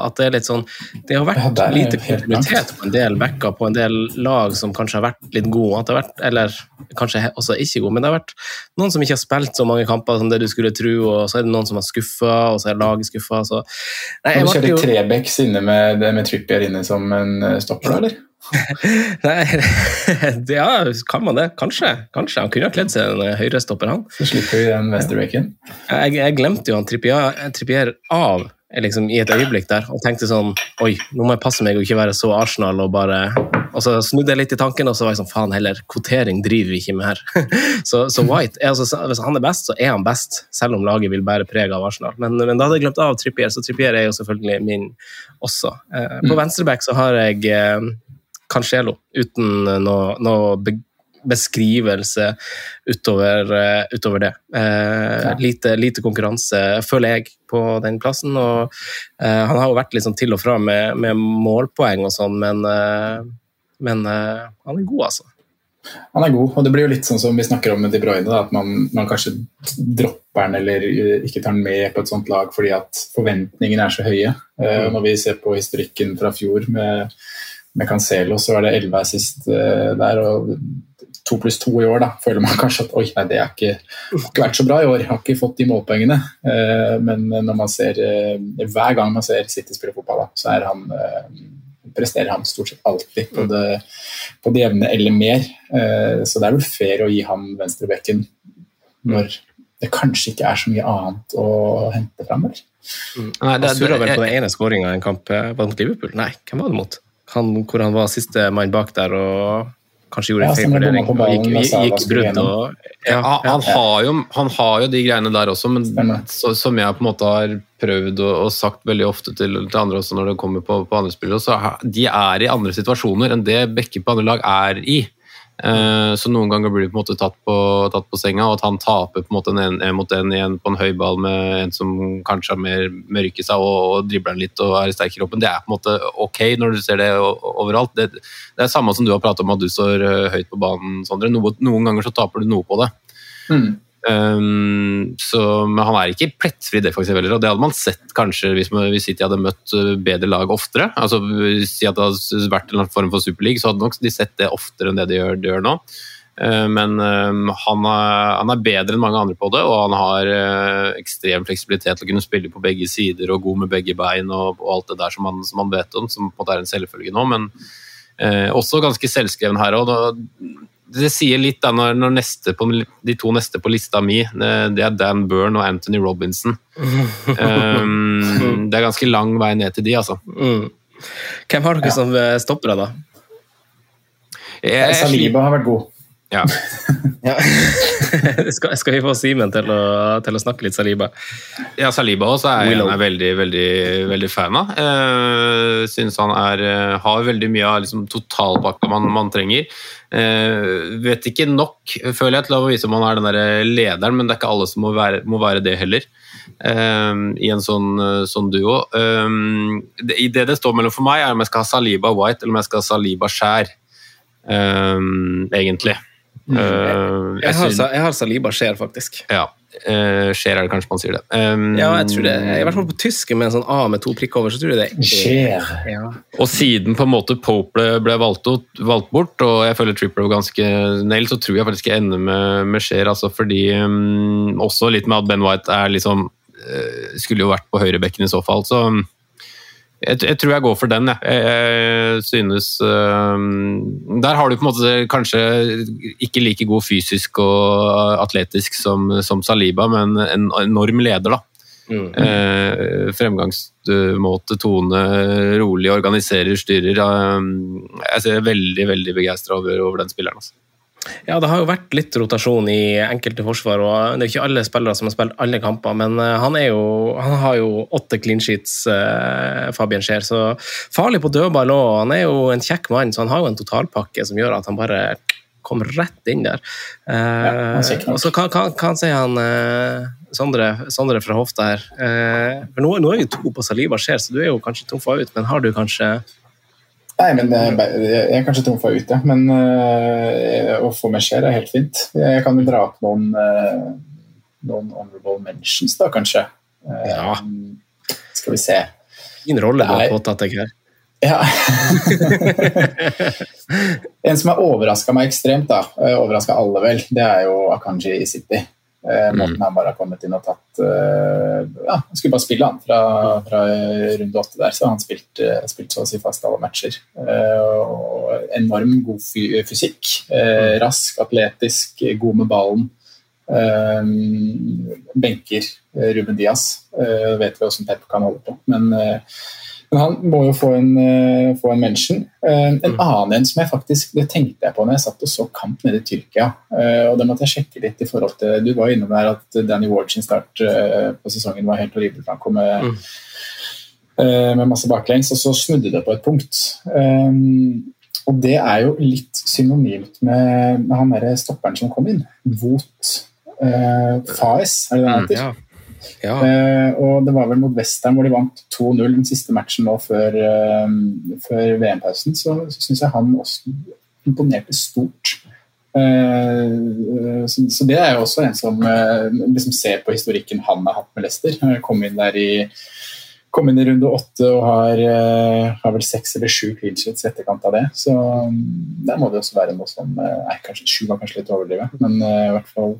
At det er litt sånn Det har vært ja, lite kontinuitet på en del backer på en del lag som kanskje har vært litt gode, at det har vært, eller kanskje også ikke gode, men det har vært noen som ikke har spilt så mange kamper som det du skulle tro, og så er det noen som har skuffa, og så er laget skuffa. Så Nei, jeg Har du tre Trebecks inne med, med Trippier inne som en eh, stopper, eller? Nei, ja, kan man det? Kanskje. Kanskje. Han kunne ha kledd seg en høyrestopper, han. Så slipper vi den venstrebacken. Jeg, jeg glemte jo han Trippier av liksom, i et øyeblikk der og tenkte sånn Oi, nå må jeg passe meg å ikke være så Arsenal og bare Og så snudde jeg litt i tanken, og så var jeg sånn Faen heller, kvotering driver vi ikke med her. så, så, White altså, Hvis han er best, så er han best, selv om laget vil bære preg av Arsenal. Men, men da hadde jeg glemt av Trippier, så Trippier er jo selvfølgelig min også. Eh, på mm. venstreback så har jeg eh, Cancelo, uten noe, noe beskrivelse utover, uh, utover det. Uh, ja. lite, lite, konkurranse, føler jeg, på den plassen. Og uh, han har jo vært litt sånn til og fra med, med målpoeng og sånn, men, men han er god, altså. Han er god, og det blir jo litt sånn som vi snakker om med De Bruyne, da, at man, man, kanskje dropper han eller ikke tar den med på et sånt lag fordi at forventningene er så høye. Mm. Når vi ser på historikken fra fjor med med Cancelo så var det elleve her sist uh, der. og To pluss to i år, da, føler man kanskje at oi, nei, det har ikke, ikke, vært så bra i år. Har ikke fått de målpoengene. Uh, men når man ser, uh, hver gang man ser City spille fotball, da, så er han, presterer han stort sett alltid på det, på det jevne eller mer. så det er vel fair å gi han venstrebekken når det kanskje ikke er så mye annet å hente fram. Mm. Nei, det, det, vel på den ene skåringa i en kamp mot Liverpool. Nei, hvem var det mot? Han, hvor han var siste mann bak der og kanskje gjorde en feil vurdering og gikk, gikk brudd. Og, ja, ja, han, har jo, han, har jo, de greiene der også, men så, som jeg på en måte har prøvd og, og sagt veldig ofte til, til, andre også når det kommer på, på andre spillere, så de er i andre situasjoner enn det Bekke på andre lag er i. Eh, så noen ganger blir du på en måte tatt på, tatt på senga, og at han taper på en måte en, en mot en igjen på en høy ball med en som kanskje har mer mørke seg og, og dribler den litt og er sterk i kroppen, det er på en måte ok når du ser det overalt. Det, det er samme som du har pratet om at du står eh, høyt på banen, Sondre. noen ganger så taper du noe på det. Mm. Um, så, men han er ikke plettfri defensiv heller, og det hadde man sett kanskje hvis, man, hvis City hadde møtt eh, bedre lag oftere. altså at det hadde vært en form for superleague, så hadde nok de sett det oftere enn det de gjør, de gjør nå. Uh, men um, han, er, han, er, bedre enn mange andre på det, og han har uh, ekstrem fleksibilitet til å kunne spille på begge sider og god med begge bein og, og alt det der som han, som han, vet om, som på en måte er en selvfølge nå. men også ganske selvskreven her òg det sier litt da når, når på, de to neste på lista mi eh, det er Dan Byrne og Anthony Robinson. um, det er ganske lang vei ned til de, altså. Mm. Hvem har dere ja. som stopper stoppere, da? Jeg, Saliba har vært god. Ja. ja. skal, skal, vi få Simen til, til, å snakke litt Saliba? Ja, Saliba også er jeg er veldig, veldig, veldig fan av. Uh, Syns han er, har veldig mye av liksom, totalpakka man, man trenger. Uh, vet ikke nok, føler jeg, til å vise om han er den der lederen, men det er ikke alle som må være, må være det heller. Uh, I en sånn, sånn duo. Um, det, det, det står mellom for meg, er om jeg skal ha Saliba White eller om jeg skal ha Saliba Skjær. Um, egentlig. Uh, jeg, jeg, har, jeg, har, Saliba Skjer, faktisk. Ja. Uh, Skjer er det kanskje man sier det. Um, ja, jeg tror det. I hvert fall på tysk med en sånn A med to prikker over, så tror jeg det Skjer. Ja. Og siden på en måte Pope ble, ble valgt, valgt, bort, og jeg føler Tripper var ganske nail, så tror jeg faktisk jeg ender med, med Skjer, altså fordi um, Også litt med at Ben White er liksom uh, Skulle jo vært på høyrebekken i så fall, så Jeg, jeg, tror jeg går for den, jeg. jeg synes uh, Der har du på en måte kanskje ikke like god fysisk og atletisk som, som Saliba, men en enorm leder, da. Mm. Uh, fremgangsmåte, tone, rolig, organiserer, styrer. Uh, jeg er veldig veldig begeistra over, over, den spilleren. Altså. Ja, det har jo vært litt rotasjon i enkelte forsvar. og Det er ikke alle spillere som har spilt alle kamper, men eh, han, jo, han har jo åtte clean sheets, eh, Fabian Scheer. Så farlig på dødball òg. Han er jo en kjekk mann, så han har jo en totalpakke som gjør at han bare kommer rett inn der. Eh, ja, og så kan, kan, kan si han eh, Sondre, Sondre, fra hofta her. for nå, nå, er vi to på Saliba Scheer, så du er jo kanskje trumfa ut, men har du kanskje Nei, men jeg er kanskje trumfa ut, ja. Men uh, å få meg skjer er helt fint. Jeg kan jo dra opp noen, uh, noen honorable mentions, da, kanskje. Uh, ja. Skal vi se. Fin rolle du har påtatt deg her. Ja. en som har overraska meg ekstremt, da, overraska alle vel, det er jo Akanji i City. Eh, måten mm. han bare har kommet inn og tatt eh, Ja, han skulle bare spille han fra, fra runde åtte der, så han spilte eh, spilt så å si fast alle matcher. Og enorm god fysikk. Mm. Rask, atletisk, god med ballen. Benker Ruben Diaz. Vet vi hvordan Pep kan holde på. Men men han må jo få en, uh, få en mention. Uh, en mm. annen en som jeg faktisk det tenkte jeg på når jeg satt og så kamp nede i Tyrkia. Uh, og det måtte jeg sjekke litt i forhold til Du var innom der at Danny Ward sin start på sesongen var helt horribel. Han kom med, mm. med masse baklengs, og så snudde det på et punkt. og det er jo litt synonymt med, med han derre stopperen som kom inn. Vot Faes, er det det han mm, heter? Ja. Uh, og det var vel mot Western hvor de vant 2-0 den siste matchen nå før, uh, før VM-pausen. Så, så syns jeg han også imponerte stort. Uh, så, så, det er jo også en som liksom ser på historikken han har hatt med Leicester. Kom inn der i kom inn i runde åtte og har, har vel seks eller sju clean sheets i etterkant av det. Så um, der må det også være noe som Nei, kanskje sju var kanskje litt overdrevet, men i hvert fall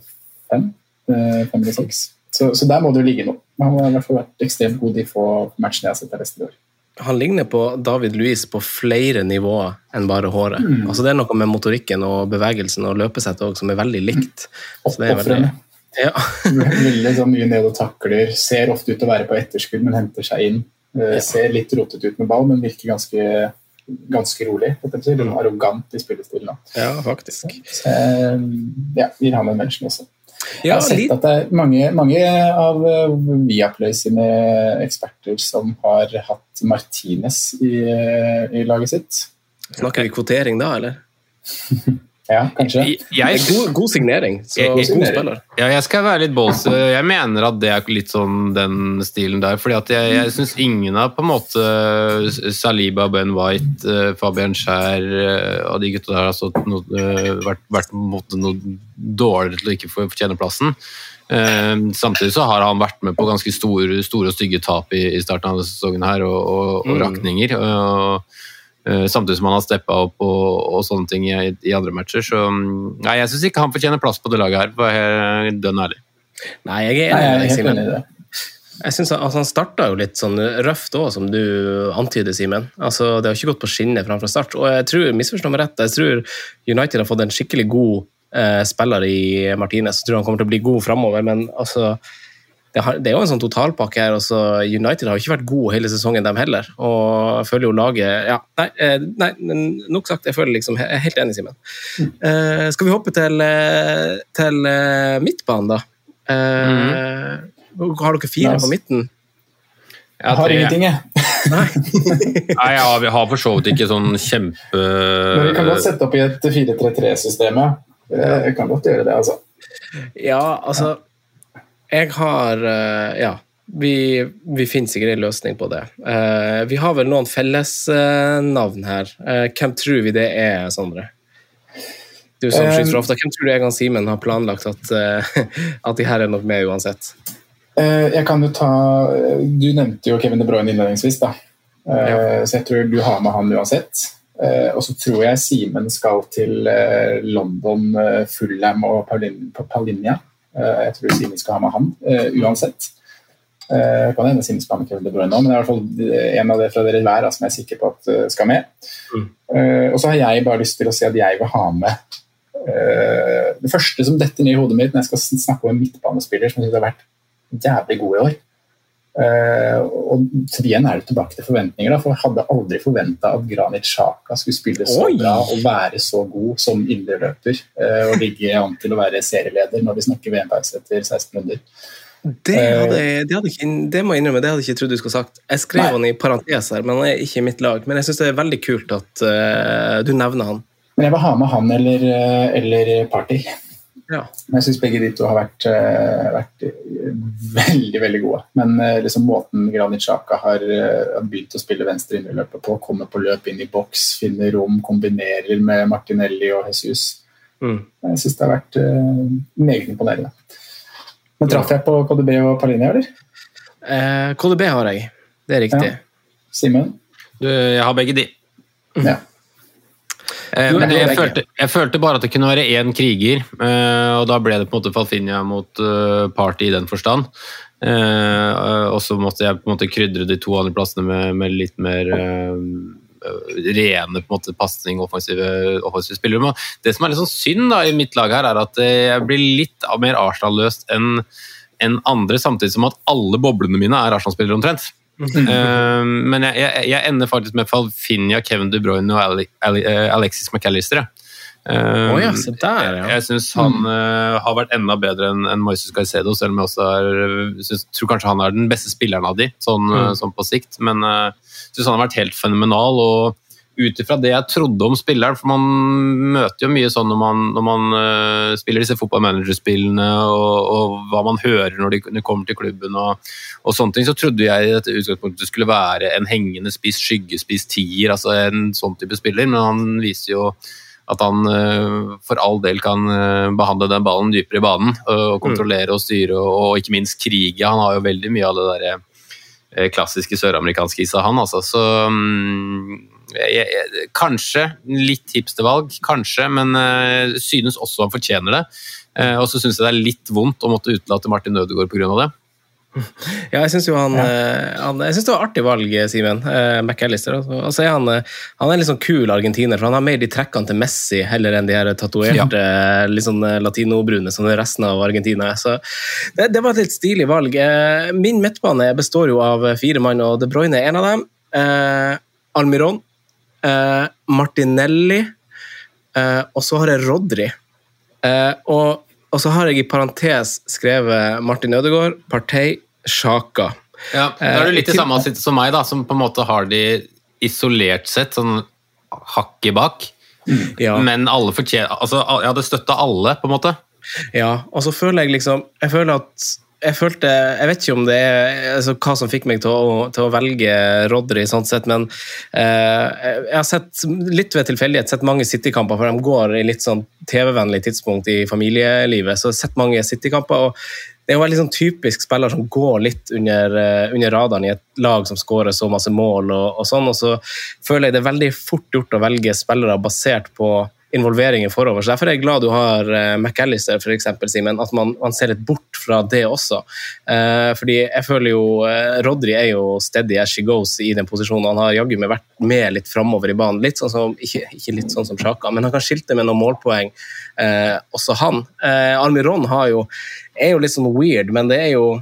fem. Fem eller seks. Så, så, der må det jo ligge noe. Han har i hvert fall vært ekstremt god i få matchene jeg har sett av år. Han ligner på David Louise på flere nivåer enn bare håret. Mm. Altså Det er noe med motorikken og bevegelsen og løpesettet som er veldig likt. Mm. Ofrene. Ja. veldig så mye ned og takler. Ser ofte ut til å være på etterskudd, men henter seg inn. Eh, ja. Ser litt rotete ut med ball, men virker ganske, ganske rolig. Mm. Arrogant i spillestilen. Ja, faktisk. Så, eh, ja, gir han en mention også. Jeg har sett at det er mange, mange av eh, Viaplay sine eksperter som har hatt Martinez i, eh, i laget sitt. Snakker vi kvotering da, eller? Ja, kanskje. Jeg, god, god, signering. Så jeg, god spiller. Ja, jeg skal være litt bolse. Jeg mener at det er litt sånn den stilen der. fordi at jeg, jeg syns ingen av på en måte Saliba, Ben White, eh, Fabian Skjær eh, og de gutta der har altså, no, eh, vært, vært noe dårligere til å ikke fortjene plassen. Samtidig så har han vært med på ganske store, store og stygge tap i, i starten av denne sesongen her, og, og, og mm. rakninger. og samtidig som han har steppa opp og, og, sånne ting i, i, andre matcher. Så mm, nei, jeg syns ikke han fortjener plass på det laget her, for å være dønn ærlig. Nei, jeg er enig i det. Jeg synes altså, Han starta jo litt sånn røft òg, som du antyder, Simen. Altså, det har ikke gått på skinner fra start. Og jeg tror, misforstå meg rett, jeg tror United har fått en skikkelig god eh, spiller i Martinez. Jeg tror han kommer til å bli god framover, men altså det, har, det, er jo en sånn totalpakke her. Også United har jo ikke vært gode hele sesongen, dem heller. Og jeg føler jo laget ja, nei, eh, nei, nok sagt. Jeg føler liksom, jeg er helt enig, Simen. Mm. Uh, skal vi hoppe til, eh, til uh, midtbanen, da? Uh, mm. Har dere fire på midten? Jeg har ingenting, jeg. Nei. Nei, ja, vi har for så vidt ikke sånn kjempe Men vi kan godt sette opp i et 4-3-3-system, ja. Vi kan godt gjøre det, altså. Ja, altså jeg har eh, Ja. Vi, vi finner sikkert en løsning på det. Uh, vi har vel noen fellesnavn uh, her. Hvem tror vi det er, Sondre? Du som skyter ofte, hvem tror du Egan Simen har planlagt at, at de her er nok med uansett? jeg kan jo ta Du nevnte jo Kevin De Bruyne innledningsvis, da. Ja. Så jeg tror du har med han uansett. Og så tror jeg Simen skal til London, Fulham og Paulinia. Eh, jeg tror Simen skal ha med han eh, uansett. Uh, kan hende Simmons med Kevin De Bruyne òg, men det er i hvert fall en av det fra dere hver som jeg er sikker på at skal med. Mm. Og så har jeg bare lyst til å si at jeg vil ha med det første som detter ned i hodet mitt når jeg skal snakke om en midtbanespiller som jeg synes har vært jævlig god i år. Uh, og igjen er det tilbake til forventninger. Da, for Jeg hadde aldri forventa at Granit Xhaka skulle spille så Oi. bra og være så god som indreløper. Uh, og ligge an til å være serieleder når vi snakker VM-pause etter 16 runder. Det, hadde, det, hadde ikke, det, må jeg innrømme, det hadde jeg ikke trodd du skulle sagt. Jeg skrev Nei. han i parentes her, men han er ikke i mitt lag. Men jeg syns det er veldig kult at uh, du nevner han. Men jeg vil ha med han eller, eller Party. Ja. Jeg syns begge de to har vært, uh, vært, veldig veldig gode. Men uh, liksom måten Granit Xhaka har uh, begynt å spille venstre inneløpet på, kommer på løp inn i boks, finner rom, kombinerer med Martinelli og Jesus. Mm. Jeg syns det har vært meget imponerende. Men traff jeg på KDB og Palini, eller? KDB har jeg, det er riktig. Ja. Simen? Jeg har begge de. Ja. Eh, men jeg følte, jeg følte, bare at det kunne være én kriger, eh, og da ble det på en måte Falfinia mot eh, Party i den forstand. Og så måtte jeg på en måte krydre de to andre plassene med, med litt mer rene på en måte pasning offensive, offensive spillere. Det som er litt sånn synd da, i mitt lag her, er at jeg blir litt mer Arsenal-løst enn enn andre, samtidig som at alle boblene mine er Arsenal-spillere omtrent. Uh, men jeg, jeg, jeg, ender faktisk med Falfinia, Kevin De Bruyne og Ale, Ale, eh, Alexis McAllister. Uh, oh, ja, der, ja. Jeg syns han uh, har vært enda bedre enn en Moises Caicedo, selv om jeg også er, synes, tror kanskje han er den beste spilleren av de, sånn, mm. sånn på sikt. Men jeg uh, syns han har vært helt fenomenal. og ut ifra det jeg trodde om spilleren, for man møter jo mye sånn når man, når man uh, spiller disse fotballmanagerspillene, og, og, hva man hører når de, når de kommer til klubben og, og, sånne ting, så trodde jeg i dette utgangspunktet skulle være en hengende spiss, skyggespiss, tier, altså en sånn type spiller, men han viser jo at han uh, for all del kan uh, behandle den ballen dypere i banen og kontrollere og styre, og, og ikke minst krige. Han har jo veldig mye av det derre klassiske søramerikanske i seg, han. Altså. Så um, jeg, jeg, kanskje litt hipstervalg, kanskje, men uh, synes også han fortjener det. Uh, og så syns jeg det er litt vondt å måtte utelate Martin Ødegaard pga. det. Ja, jeg syns jo han, ja. Eh, han, Jeg synes det var artig valg, Simen. Uh, McAllister. Altså. han, han, er litt sånn kul argentiner, for han har mer de trekkene til Messi heller enn de her tatoverte ja. litt sånn latinobrune som resten av Argentina. Så det, det, var et litt stilig valg. Min midtbane består jo av fire mann, og De Bruyne er en av dem. Almiron eh, Martinelli, eh, og så har jeg Rodri. Eh, og, og, så har jeg i parentes skrevet Martin Ødegaard, Partey, Sjaka. Ja, da er du litt i samme som meg, da, som på en måte har de isolert sett sånn hakket bak. Ja. Men alle fortjener altså, Jeg hadde støtta alle, på en måte. Ja, og så føler jeg liksom Jeg føler at jeg følte Jeg vet ikke om det er altså, hva som fikk meg til å, til å velge Rodry, sånn sett, men eh, jeg har sett litt ved tilfeldighet sett mange City-kamper, for de går i litt sånn TV-vennlig tidspunkt i familielivet. så jeg har sett mange City-kamper, og det er jo en sånn typisk spiller som går litt under, uh, under radaren i et lag som skårer så masse mål og, og sånn, og så føler jeg det er veldig fort gjort å velge spillere basert på involveringen forover. Så Derfor er jeg glad du har uh, McAllister, f.eks., Simen. At man, man, ser litt bort fra det også. Uh, fordi jeg føler jo uh, Rodry er jo steady as she goes i den posisjonen. Han har jaggu meg vært med litt framover i banen. Litt sånn som, ikke, ikke litt sånn som Sjaka, men han kan skilte med noen målpoeng, uh, også han. Almiron jo, er jo litt sånn weird, men det er jo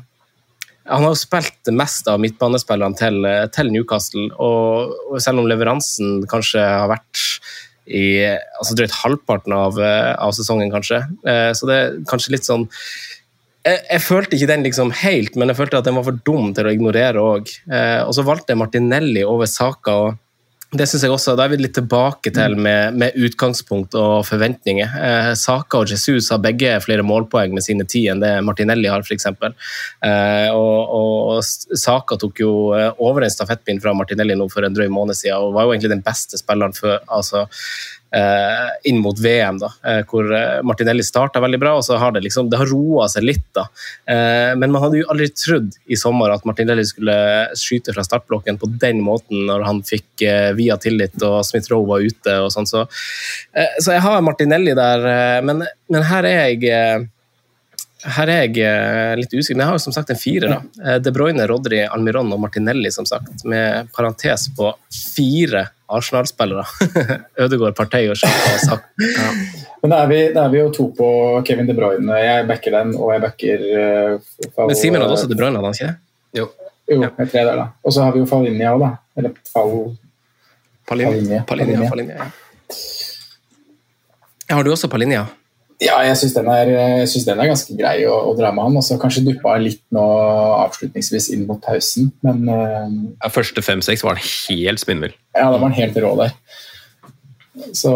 han har jo spilt det meste av midtbanespillerne til, til Newcastle, og selv om leveransen kanskje har vært i altså drøyt halvparten av, eh, av, sesongen, kanskje. Eh, så det er kanskje litt sånn jeg, jeg, følte ikke den liksom helt, men jeg følte at den var for dum til å ignorere òg. Eh, og så valgte jeg Martinelli over Saka. og det synes jeg også, Da er vi litt tilbake til mm. med, med utgangspunkt og forventninger. Eh, Saka og Jesus har begge flere målpoeng med sine ti enn det Martinelli har, f.eks. Eh, og, og Saka tok jo eh, over en stafettpinn fra Martinelli nå for en drøy måned siden og var jo egentlig den beste spilleren før. altså, inn mot VM, da, eh, hvor eh, Martinelli starta veldig bra, og så har det liksom, det har roa seg litt. da. Men man hadde jo aldri trodd i sommer at Martinelli skulle skyte fra startblokken på den måten når han fikk via tillit og Smith-Roe var ute og sånn. Så, så, jeg har Martinelli der, men, men her er jeg Her er jeg eh, litt usikker, men jeg har jo som sagt en fire. da. Eh, De Bruyne, Rodri, Almiron og Martinelli, som sagt, med parentes på fire Arsenal-spillere. Ødegaard, Partey og Sjaka Sak. Ja. Men da er, vi, da er vi jo to på Kevin De Bruyne. Jeg backer den, og jeg backer uh, Men Simen hadde også De Bruyne, hadde han ikke det? Jo. Jo, jeg tre der, da. Og så har vi jo Fallinia òg, da. Eller Fall... Palinja. Palinja. Palinja. Har du også Palinja? Ja, jeg syns den, den, er ganske grei å, å dra med han. Og så kanskje duppa litt nå avslutningsvis inn mot pausen, men uh, ja, Første fem-seks var han helt spinnvill. Ja, da var han helt rå der. Så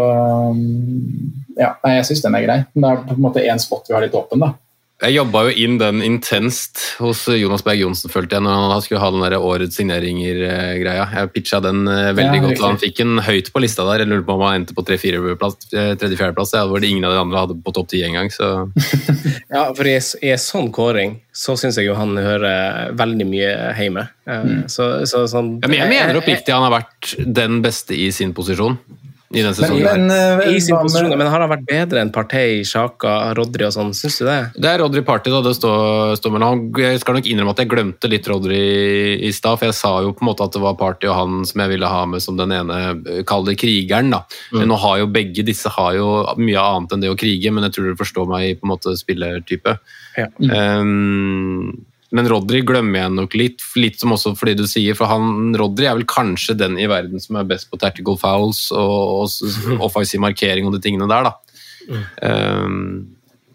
ja, nei, jeg syns den er grei. Men det er på en måte én spot vi har litt åpen, da. Jeg jobba jo inn den intenst hos Jonas Berg Johnsen, følte jeg, når han skulle ha den der årets signeringer-greia. Jeg pitcha den eh, veldig ja, godt, og han fikk den høyt på lista der. Jeg lurer på om han endte på 3-4-plass, eh, hvor ingen av de andre hadde på topp ti engang. ja, for i, i en sånn kåring så syns jeg jo han hører veldig mye hjemme. Eh, mm. Så, så, sånn, ja, men jeg mener oppriktig han har vært den beste i sin posisjon i den sesongen. Men, men, I sin posisjon, men har han vært bedre enn Partey, Sjaka, Rodry og sånn? Syns du det? Det er Rodry Party, da. Det står, står mellom. Jeg skal nok innrømme at jeg glemte litt Rodry i stad, for jeg sa jo på en måte at det var Party og han som jeg ville ha med som den ene, kall det krigeren, da. Mm. Men nå har jo begge disse har jo mye annet enn det å krige, men jeg tror du forstår meg i på en måte spillertype. Ja. Mm. Um, men Rodry glemmer jeg nok litt, litt som også fordi du sier, for han, Rodry er vel kanskje den i verden som er best på tactical fouls og, og offensiv markering og de tingene der, da. Mm. Um,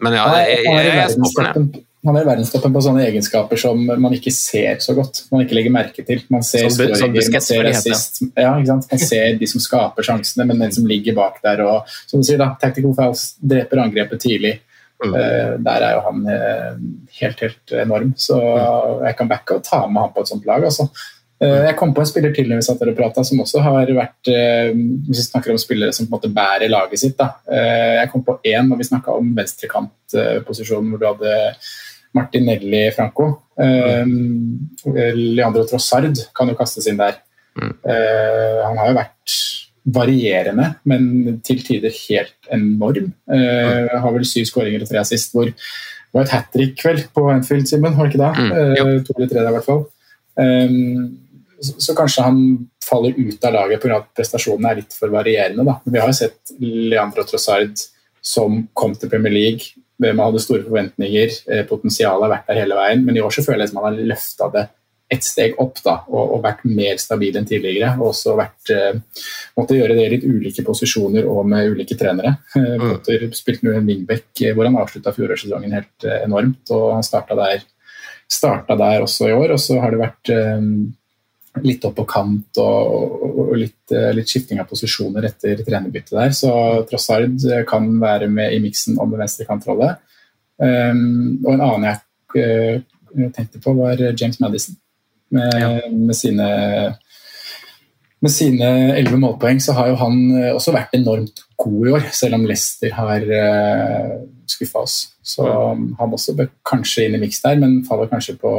men ja, jeg, jeg, jeg, er spåpen, han er i verdenstoppen på sånne egenskaper som man ikke ser så godt. Man ikke legger merke til. Man ser som, som man ser assist, ja, man ser de som skaper sjansene, men den som ligger bak der og som du sier da, Tactical fouls dreper angrepet tidlig. Mm. Uh, der er jo han uh, helt, helt enorm. Så mm. jeg kan backe og ta med han på et sånt lag. Altså. Uh, jeg kom på en spiller til når vi satt der og prata, som også har vært Hvis vi snakker om spillere som på en måte bærer laget sitt. Da. jeg kom på én når vi snakka om venstrekantposisjonen, hvor du hadde Martinelli Franco. Mm. Leandro Trossard kan jo kastes inn der. Mm. han har jo vært varierende, men til tider helt enorm. Uh, har vel syv skåringer og tre assist. Hvor det var et hat trick vel på Anfield, Simen? Var det ikke det? Mm, uh, to eller tre der, i hvert fall. Um, så, så, kanskje han faller ut av laget pga. at prestasjonene er litt for varierende. Da. Vi har jo sett Leandro Trossard som kom til Premier League. Man hadde store forventninger, potensialet har vært der hele veien, men i år så føler jeg som han har løfta det ett steg opp da, og, og, vært mer stabil enn tidligere. Og også vært, eh, måtte gjøre det i litt ulike posisjoner og med ulike trenere. Eh, mm. Spilte nå en wingback eh, hvor han avslutta fjorårssesongen helt eh, enormt. og Han starta der, starta der, også i år. Og så har det vært litt opp på kant og, og litt, eh, litt, skifting av posisjoner etter trenerbyttet der. Så Trossard kan være med i miksen om venstrekantrolle. Um, og en annen jeg tenkte på, var James Madison med, ja. med sine med sine elleve målpoeng så har jo han eh, også vært enormt god i år, selv om Leicester har uh, eh, skuffa oss. Så um, han også bør kanskje inn i miks der, men faller kanskje på,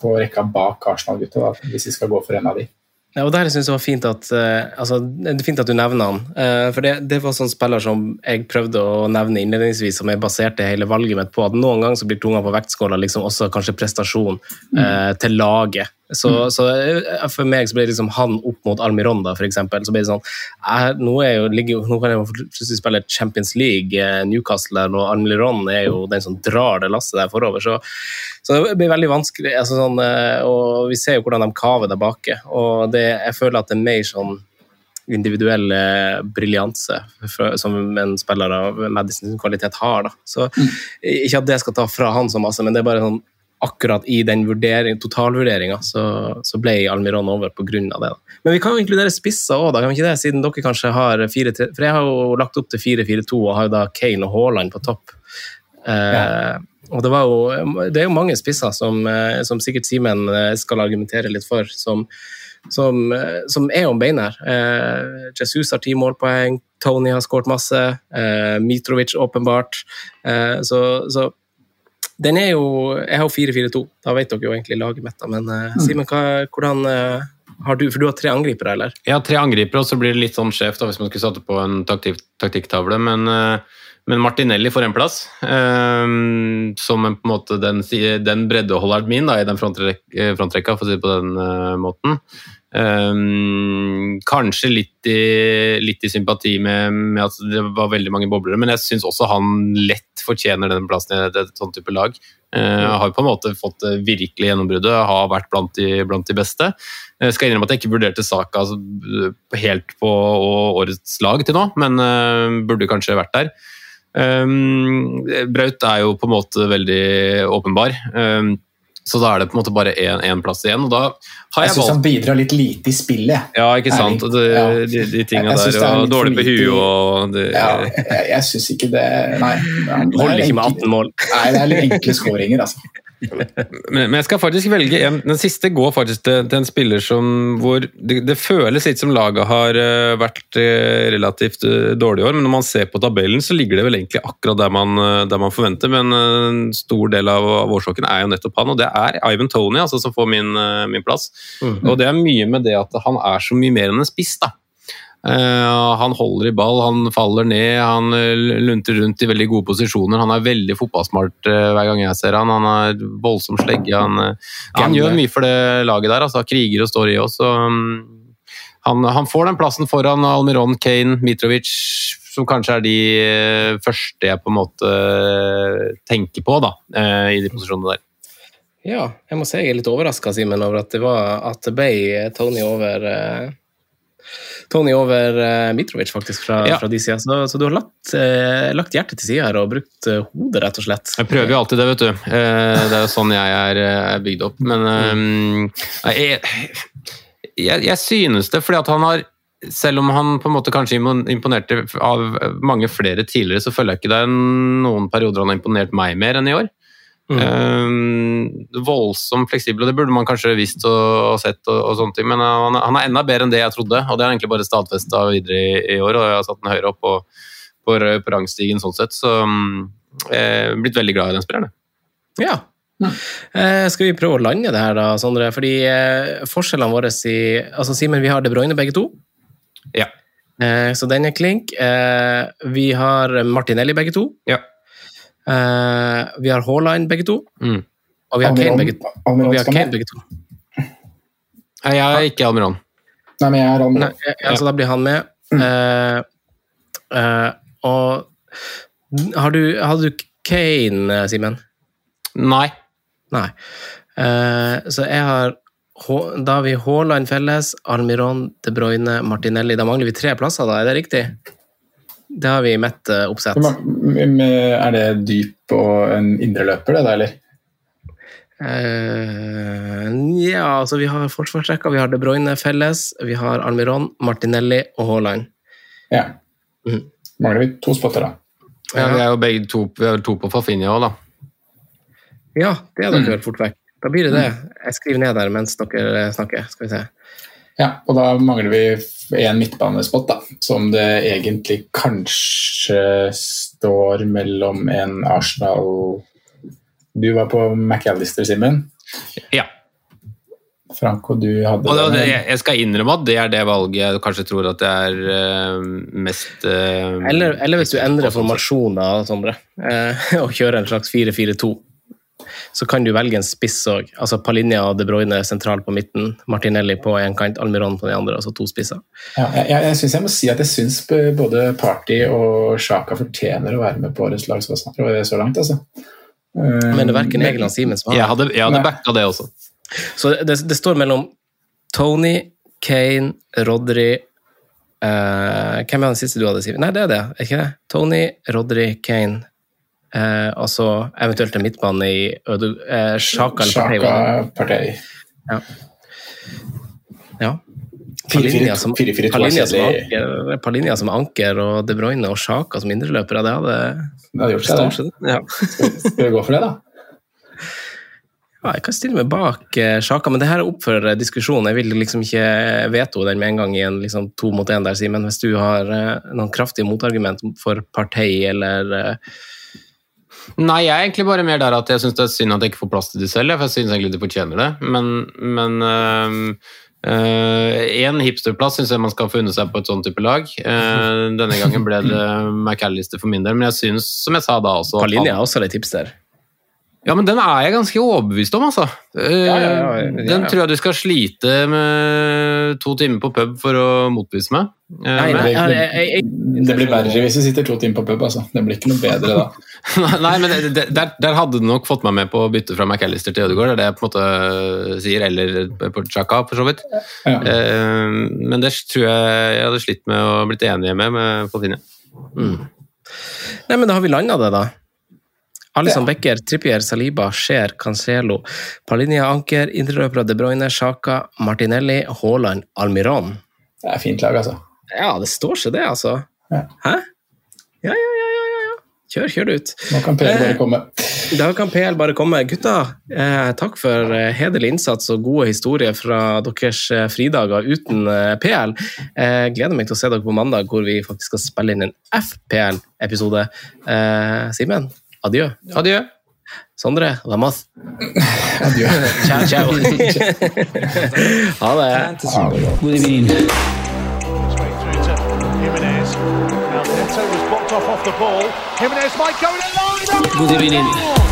på rekka bak Arsenal-gutta, hvis vi skal gå for en av de. Ja, og der synes jeg var fint at, uh, altså, Det er fint at du nevner han. Uh, for det, det, var sånn spiller som jeg prøvde å nevne innledningsvis, som jeg baserte hele valget mitt på. At noen ganger så blir tunga på vektskåla liksom også kanskje prestasjon uh, til laget. Så, mm. så, for meg så ble det liksom han opp mot Almironda, eksempel. Så ble det sånn jeg, nå, jo, ligger, nå, kan jeg plutselig spille Champions League, Newcastle og Almiron er jo den som drar det lasset der forover. Så, så det blir veldig vanskelig. Altså sånn, og vi ser jo hvordan de kaver der bake. og det jeg føler at det er mer sånn individuell briljanse som en spiller av Madisons kvalitet har. Da. Så mm. Ikke at det skal ta fra han så masse, men det er bare sånn akkurat i den totalvurderinga så, så, ble Almiron over pga. det. Da. Men vi kan jo inkludere spisser òg, kan vi ikke det? Siden dere kanskje har 4-3 For jeg har jo lagt opp til 4-4-2 og har jo da Kane og Haaland på topp. Eh, og det, jo, det, er jo mange spisser som, eh, som sikkert Simen eh, skal argumentere litt for, som, som, eh, som er om beinet. Eh, Jesus har ti målpoeng, Tony har skåret masse, eh, Mitrovic åpenbart. Eh, så, så, den er jo Jeg har jo 4-4-2, da vet dere jo egentlig laget mitt. Men mm. Simen, hvordan uh, har du, for du har tre angripere, eller? Jeg har tre angripere, og så blir det litt sånn skjevt hvis man skulle satt på en taktikk, taktikktavle. Men uh, Men Martinelli får en plass, um, som en, på en måte den, den breddeholderen min da, i den frontrekka, frontrekka, for å si det på den uh, måten. Um, kanskje litt i, litt i sympati med, med, at det var veldig mange boblere, men jeg syns også han lett fortjener den plassen i et, sånt type lag. Uh, har på en måte fått virkelig gjennombruddet, har vært blant de, blant de beste. Jeg skal innrømme at jeg ikke vurderte saka altså, helt på årets lag til nå, men uh, burde kanskje vært der. Um, Braut er jo på en måte veldig åpenbar. Um, så da er det på en måte bare én plass igjen. og da har Jeg, jeg syns han bidrar litt lite i spillet. Ja, ikke sant. Det, ja. De, de tinga der, og dårlig på huet og det, ja, Jeg, jeg syns ikke det Nei. Det Holder ikke med 18 mål. Nei, det er litt enkle skåringer, altså. Men, men, jeg skal faktisk velge en, Den siste går faktisk til, til en spiller som hvor det, det, føles litt som laget har uh, vært uh, relativt uh, dårlig i år, men når man ser på tabellen, så ligger det vel egentlig akkurat der man, der man forventer. Men en stor del av, av, årsaken er jo nettopp han, og det er Ivan Tony altså, som får min, min plass. Mm -hmm. Og det er mye med det at han er så mye mer enn en spiss. da. Uh, han holder i ball, han faller ned, han uh, lunter rundt i veldig gode posisjoner. Han er veldig fotballsmart uh, hver gang jeg ser han. Han er voldsom slegge. Han, han gjør mye for det laget der. Altså, kriger og står i oss. Um, han, han, får den plassen foran Almiron, Kane, Mitrovic, som kanskje er de første jeg på en måte tenker på da, i de posisjonene der. Ja, jeg må si jeg er litt overraska, Simen, over at det, var, at det ble Tony over Tony over uh, Mitrovic, faktisk, fra, ja. fra de sida. Så, så, du har lagt, uh, lagt hjertet til side her og brukt uh, hodet, rett og slett. Jeg prøver jo alltid det, vet du. det er jo sånn jeg er, er bygd opp. Men mm. jeg, jeg, jeg, synes det, fordi at han har selv om han på en måte kanskje imponerte av mange flere tidligere, så føler jeg ikke det er noen perioder han har imponert meg mer enn i år. Mm. Um, voldsomt fleksibel, og det burde man kanskje visst og, og sett, og, og, sånne ting, men han, han, er enda bedre enn det jeg trodde. og Det har egentlig bare stadfesta videre i, i, år, og jeg har satt den høyere opp på, på, på rangstigen sånn sett. Så um, jeg er blitt veldig glad i den spilleren. Ja. Uh, skal vi prøve å lande det her, da, Sondre? Fordi uh, forskjellene våre i altså Simen, vi har De Bruyne begge to. Ja. Uh, så den er klink. vi har Martinelli begge to. Ja. Uh, vi har Haaland begge to. Mm. Og vi har Kane begge, og vi har Kane begge to. Nei, jeg er ikke Almiron. Nei, men jeg er Almiron. Nei, ja, så da blir han med. Uh, uh, og har du, hadde du Kane, Simen? Nei. Nei. så jeg har Da har vi Haaland felles, Almiron, De Bruyne, Martinelli. Da mangler vi tre plasser, da, er det riktig? Det har vi i mitt uh, oppsett. Er det dyp og en indreløper, det da, eller? Uh, ja, altså vi har forsvarsrekka. Vi har De Bruyne felles, vi har Almiron, Martinelli og Haaland. Ja. Mm. Mangler vi to spotter, da. Ja, Vi er jo begge to, vi er to på Fafinja òg, da. Ja, det er dere mm. fort vekk. Da blir det det. Jeg skriver ned der mens dere snakker. Skal vi se. Ja, og da mangler vi en midtbanespot, da, som det egentlig kanskje står mellom en Arsenal Du var på McAllister, Simen? Ja. Franco, du hadde og det, Jeg skal innrømme at det er det valget jeg kanskje tror at det er uh, mest uh, eller, eller, hvis du endrer formasjoner, Sondre, uh, og kjører en slags 4-4-2 så kan du velge en spiss òg. Altså Palinja og De Bruyne sentralt på midten, Martinelli på en kant, Almiron på den andre, altså to spisser. Ja, jeg, jeg, jeg, synes jeg må si at jeg syns både Party og Sjaka fortjener å være med på årets lag så langt. altså. Men det er verken Egil eller Simen som har Jeg hadde, jeg hadde backa det også. Så det, det, står mellom Tony, Kane, Rodry uh, Hvem er den siste du hadde, Simen? Nei, det er det. Er ikke det? Tony, Rodry, Kane, Eh, altså eventuelt en midtbane i eh, Sjaka eller Partey. Ja. ja. Palinja som, som, anker, Palinja som anker og De Bruyne og Sjaka som indreløpere, det hadde Det hadde gjort seg, det. Ja. Skal vi gå for det, da? Ja, jeg kan stille meg bak eh, Sjaka, men det her er opp for eh, diskusjon. Jeg vil liksom ikke veto den med en gang i en liksom, to mot én der, Simen. Hvis du har eh, noen kraftige motargument for Partei eller eh, Nei, jeg er egentlig bare mer der at jeg syns det er synd at jeg ikke får plass til de selv. For jeg syns egentlig de fortjener det. Men, men øh, Én hipsterplass syns jeg man skal få unne seg på et sånt type lag. Eh, denne gangen ble det McAllister for min del, men jeg syns, som jeg sa da også På linje er også litt hipster. Ja, men den er jeg ganske overbevist om, altså. Eh, Ja, ja, ja. Den tror jeg du skal slite med to timer på pub for å motbevise meg. Eh, Nei, nei, Det blir verre hvis du sitter to timer på pub. altså. Det blir ikke noe bedre da. Nei, men det- det- der, der hadde du nok fått meg med på å bytte fra McAllister til Ødegaard, det er det jeg på en måte sier, eller på Chaka, for så vidt. Ja. Eh, men det tror jeg jeg hadde slitt med å blitt enig med, med på Mm. Nei, men da har vi landa det, da. Alison Becker, Trippier, Saliba, Scheer, Cancelo, Palinia Anker, indreløpere De Bruyne, Sjaka, Martinelli, Haaland, Almiron. Det er fint lag, altså. Ja, det står seg det, altså. Ja. Hæ? Ja, ja, ja, ja, ja, ja. Kjør, kjør det ut. Nå kan Eh. bare komme. Da kan PL bare komme. Gutta, eh, takk for eh, hederlig innsats og gode historier fra deres eh, fridager uten eh, PL. Eh, gleder meg til å se dere på mandag, hvor vi faktisk skal spille inn en FPL-episode. Eh, Simen, adjø. Adjø. Sondre, lamas. Adjø. Ciao, ciao. ha det. God through to Jimenez.